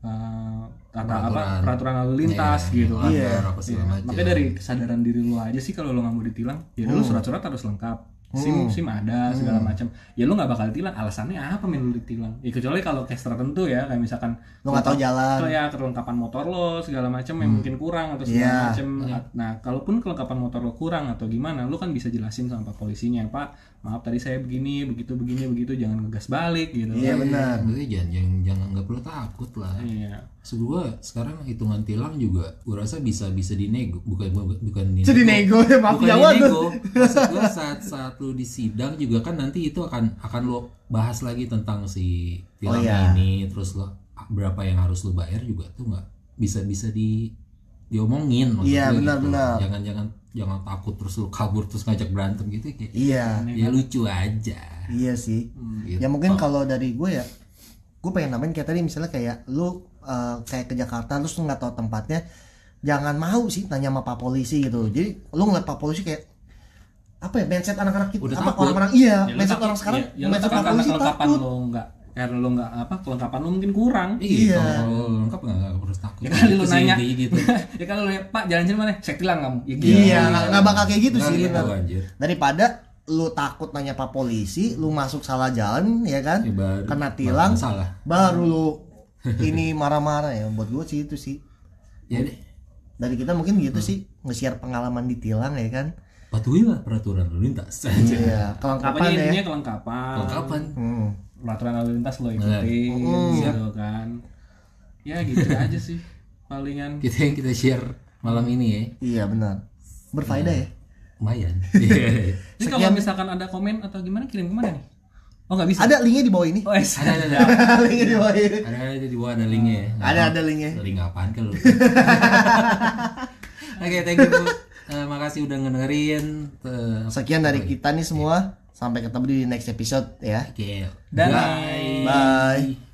[SPEAKER 3] eh, tata apa peraturan. lalu lintas gitu kan.
[SPEAKER 2] Iya. Segala macam.
[SPEAKER 3] makanya dari kesadaran diri lu aja sih kalau lu nggak mau ditilang ya
[SPEAKER 1] Hmm.
[SPEAKER 3] lu surat-surat harus lengkap. Sim sim ada segala macam. Ya lu nggak bakal ditilang. Alasannya apa men lu ditilang? Ya kecuali kalau case tertentu ya kayak misalkan
[SPEAKER 1] Lu nggak tahu jalan.
[SPEAKER 3] Ya kelengkapan motor lo segala macam yang mungkin kurang atau segala
[SPEAKER 1] Iya.
[SPEAKER 3] macam. Nah. Kalaupun kelengkapan motor lo kurang atau gimana lu kan bisa jelasin sama pak polisinya pak maaf tadi saya begini begitu begini begitu jangan ngegas balik gitu
[SPEAKER 1] iya benar
[SPEAKER 2] Berarti jangan jangan jangan nggak perlu takut lah.
[SPEAKER 3] iya
[SPEAKER 2] Maksud gua sekarang hitungan tilang juga gua rasa bisa bisa dinego bukan bukan bukan
[SPEAKER 1] jadi nego ya maaf
[SPEAKER 2] bukan
[SPEAKER 1] Jawa tuh
[SPEAKER 2] dinego. Maksud gua saat saat lu di sidang juga kan nanti itu akan akan lo bahas lagi tentang si tilang
[SPEAKER 1] Oh, iya.
[SPEAKER 2] ini terus lo berapa yang harus lo bayar juga tuh nggak bisa bisa di diomongin maksud
[SPEAKER 1] Iya, benar,
[SPEAKER 2] gitu.
[SPEAKER 1] benar.
[SPEAKER 2] Jangan jangan jangan takut terus lu kabur terus ngajak berantem gitu kayak
[SPEAKER 1] iya.
[SPEAKER 2] ya lucu aja.
[SPEAKER 1] iya sih.
[SPEAKER 2] Gitu.
[SPEAKER 1] ya mungkin kalau dari gue ya gue pengen namain kayak tadi misalnya kayak lu eh, kayak ke Jakarta terus lu nggak tahu tempatnya jangan mau sih tanya sama pak polisi gitu. Jadi lu ngeliat pak polisi kayak apa ya mindset anak-anak kita
[SPEAKER 2] Udah
[SPEAKER 1] apa orang-orang? Iya
[SPEAKER 3] Ya,
[SPEAKER 1] mindset
[SPEAKER 3] takut-
[SPEAKER 1] orang sekarang
[SPEAKER 3] ya, ya,
[SPEAKER 1] mindset
[SPEAKER 3] karena
[SPEAKER 1] polisi takut.
[SPEAKER 3] lo nggak karena lo nggak apa kelengkapan lo mungkin kurang.
[SPEAKER 2] Iya, kalau lengkap nggak? Nggak harus takut.
[SPEAKER 3] ya kali lo nanya.
[SPEAKER 2] Gitu. (laughs)
[SPEAKER 3] ya kalau lo pak jalan sini mana? Saya tilang kamu. Ya gitu.
[SPEAKER 1] Iya nggak bakal kayak gitu sih
[SPEAKER 2] gitu,
[SPEAKER 1] daripada lu takut nanya pak polisi lu masuk salah jalan ya kan?
[SPEAKER 2] Ya, baru-
[SPEAKER 1] kena
[SPEAKER 2] baru
[SPEAKER 1] tilang
[SPEAKER 2] masalah.
[SPEAKER 1] baru lu (laughs) ini marah-marah ya. Buat gue sih itu sih.
[SPEAKER 2] Ya deh,
[SPEAKER 1] dari kita mungkin gitu
[SPEAKER 2] Hmm.
[SPEAKER 1] sih nge-share pengalaman ditilang ya kan
[SPEAKER 2] patuhilah peraturan lalu lintas.
[SPEAKER 1] iya (laughs)
[SPEAKER 3] Apanya
[SPEAKER 1] kelengkapan ya
[SPEAKER 3] intinya kelengkapan
[SPEAKER 2] Kelengkapan.
[SPEAKER 1] hmm.
[SPEAKER 3] peraturan lalu lintas lo ikutin
[SPEAKER 1] Hmm.
[SPEAKER 3] gitu kan ya gitu (laughs) aja sih palingan
[SPEAKER 2] Kita yang kita share malam ini ya,
[SPEAKER 1] iya benar berfaedah ya
[SPEAKER 2] lumayan. (laughs) Iya.
[SPEAKER 3] Ini kalau misalkan ada komen atau gimana kirim ke mana nih? Oh nggak bisa.
[SPEAKER 1] ada linknya di bawah ini
[SPEAKER 3] Oh, es.
[SPEAKER 2] ada ada ada.
[SPEAKER 1] linknya di bawah ini
[SPEAKER 2] Ada ada di bawah ada linknya. ya.
[SPEAKER 1] Ada ada linknya
[SPEAKER 2] Link apaan kalau? Oke, thank you. Bu. Eh, makasih udah ngedengerin. Eh,
[SPEAKER 1] sekian dari kita nih semua sampai ketemu di next episode ya
[SPEAKER 2] Oke.
[SPEAKER 3] Dan-
[SPEAKER 2] bye.
[SPEAKER 1] bye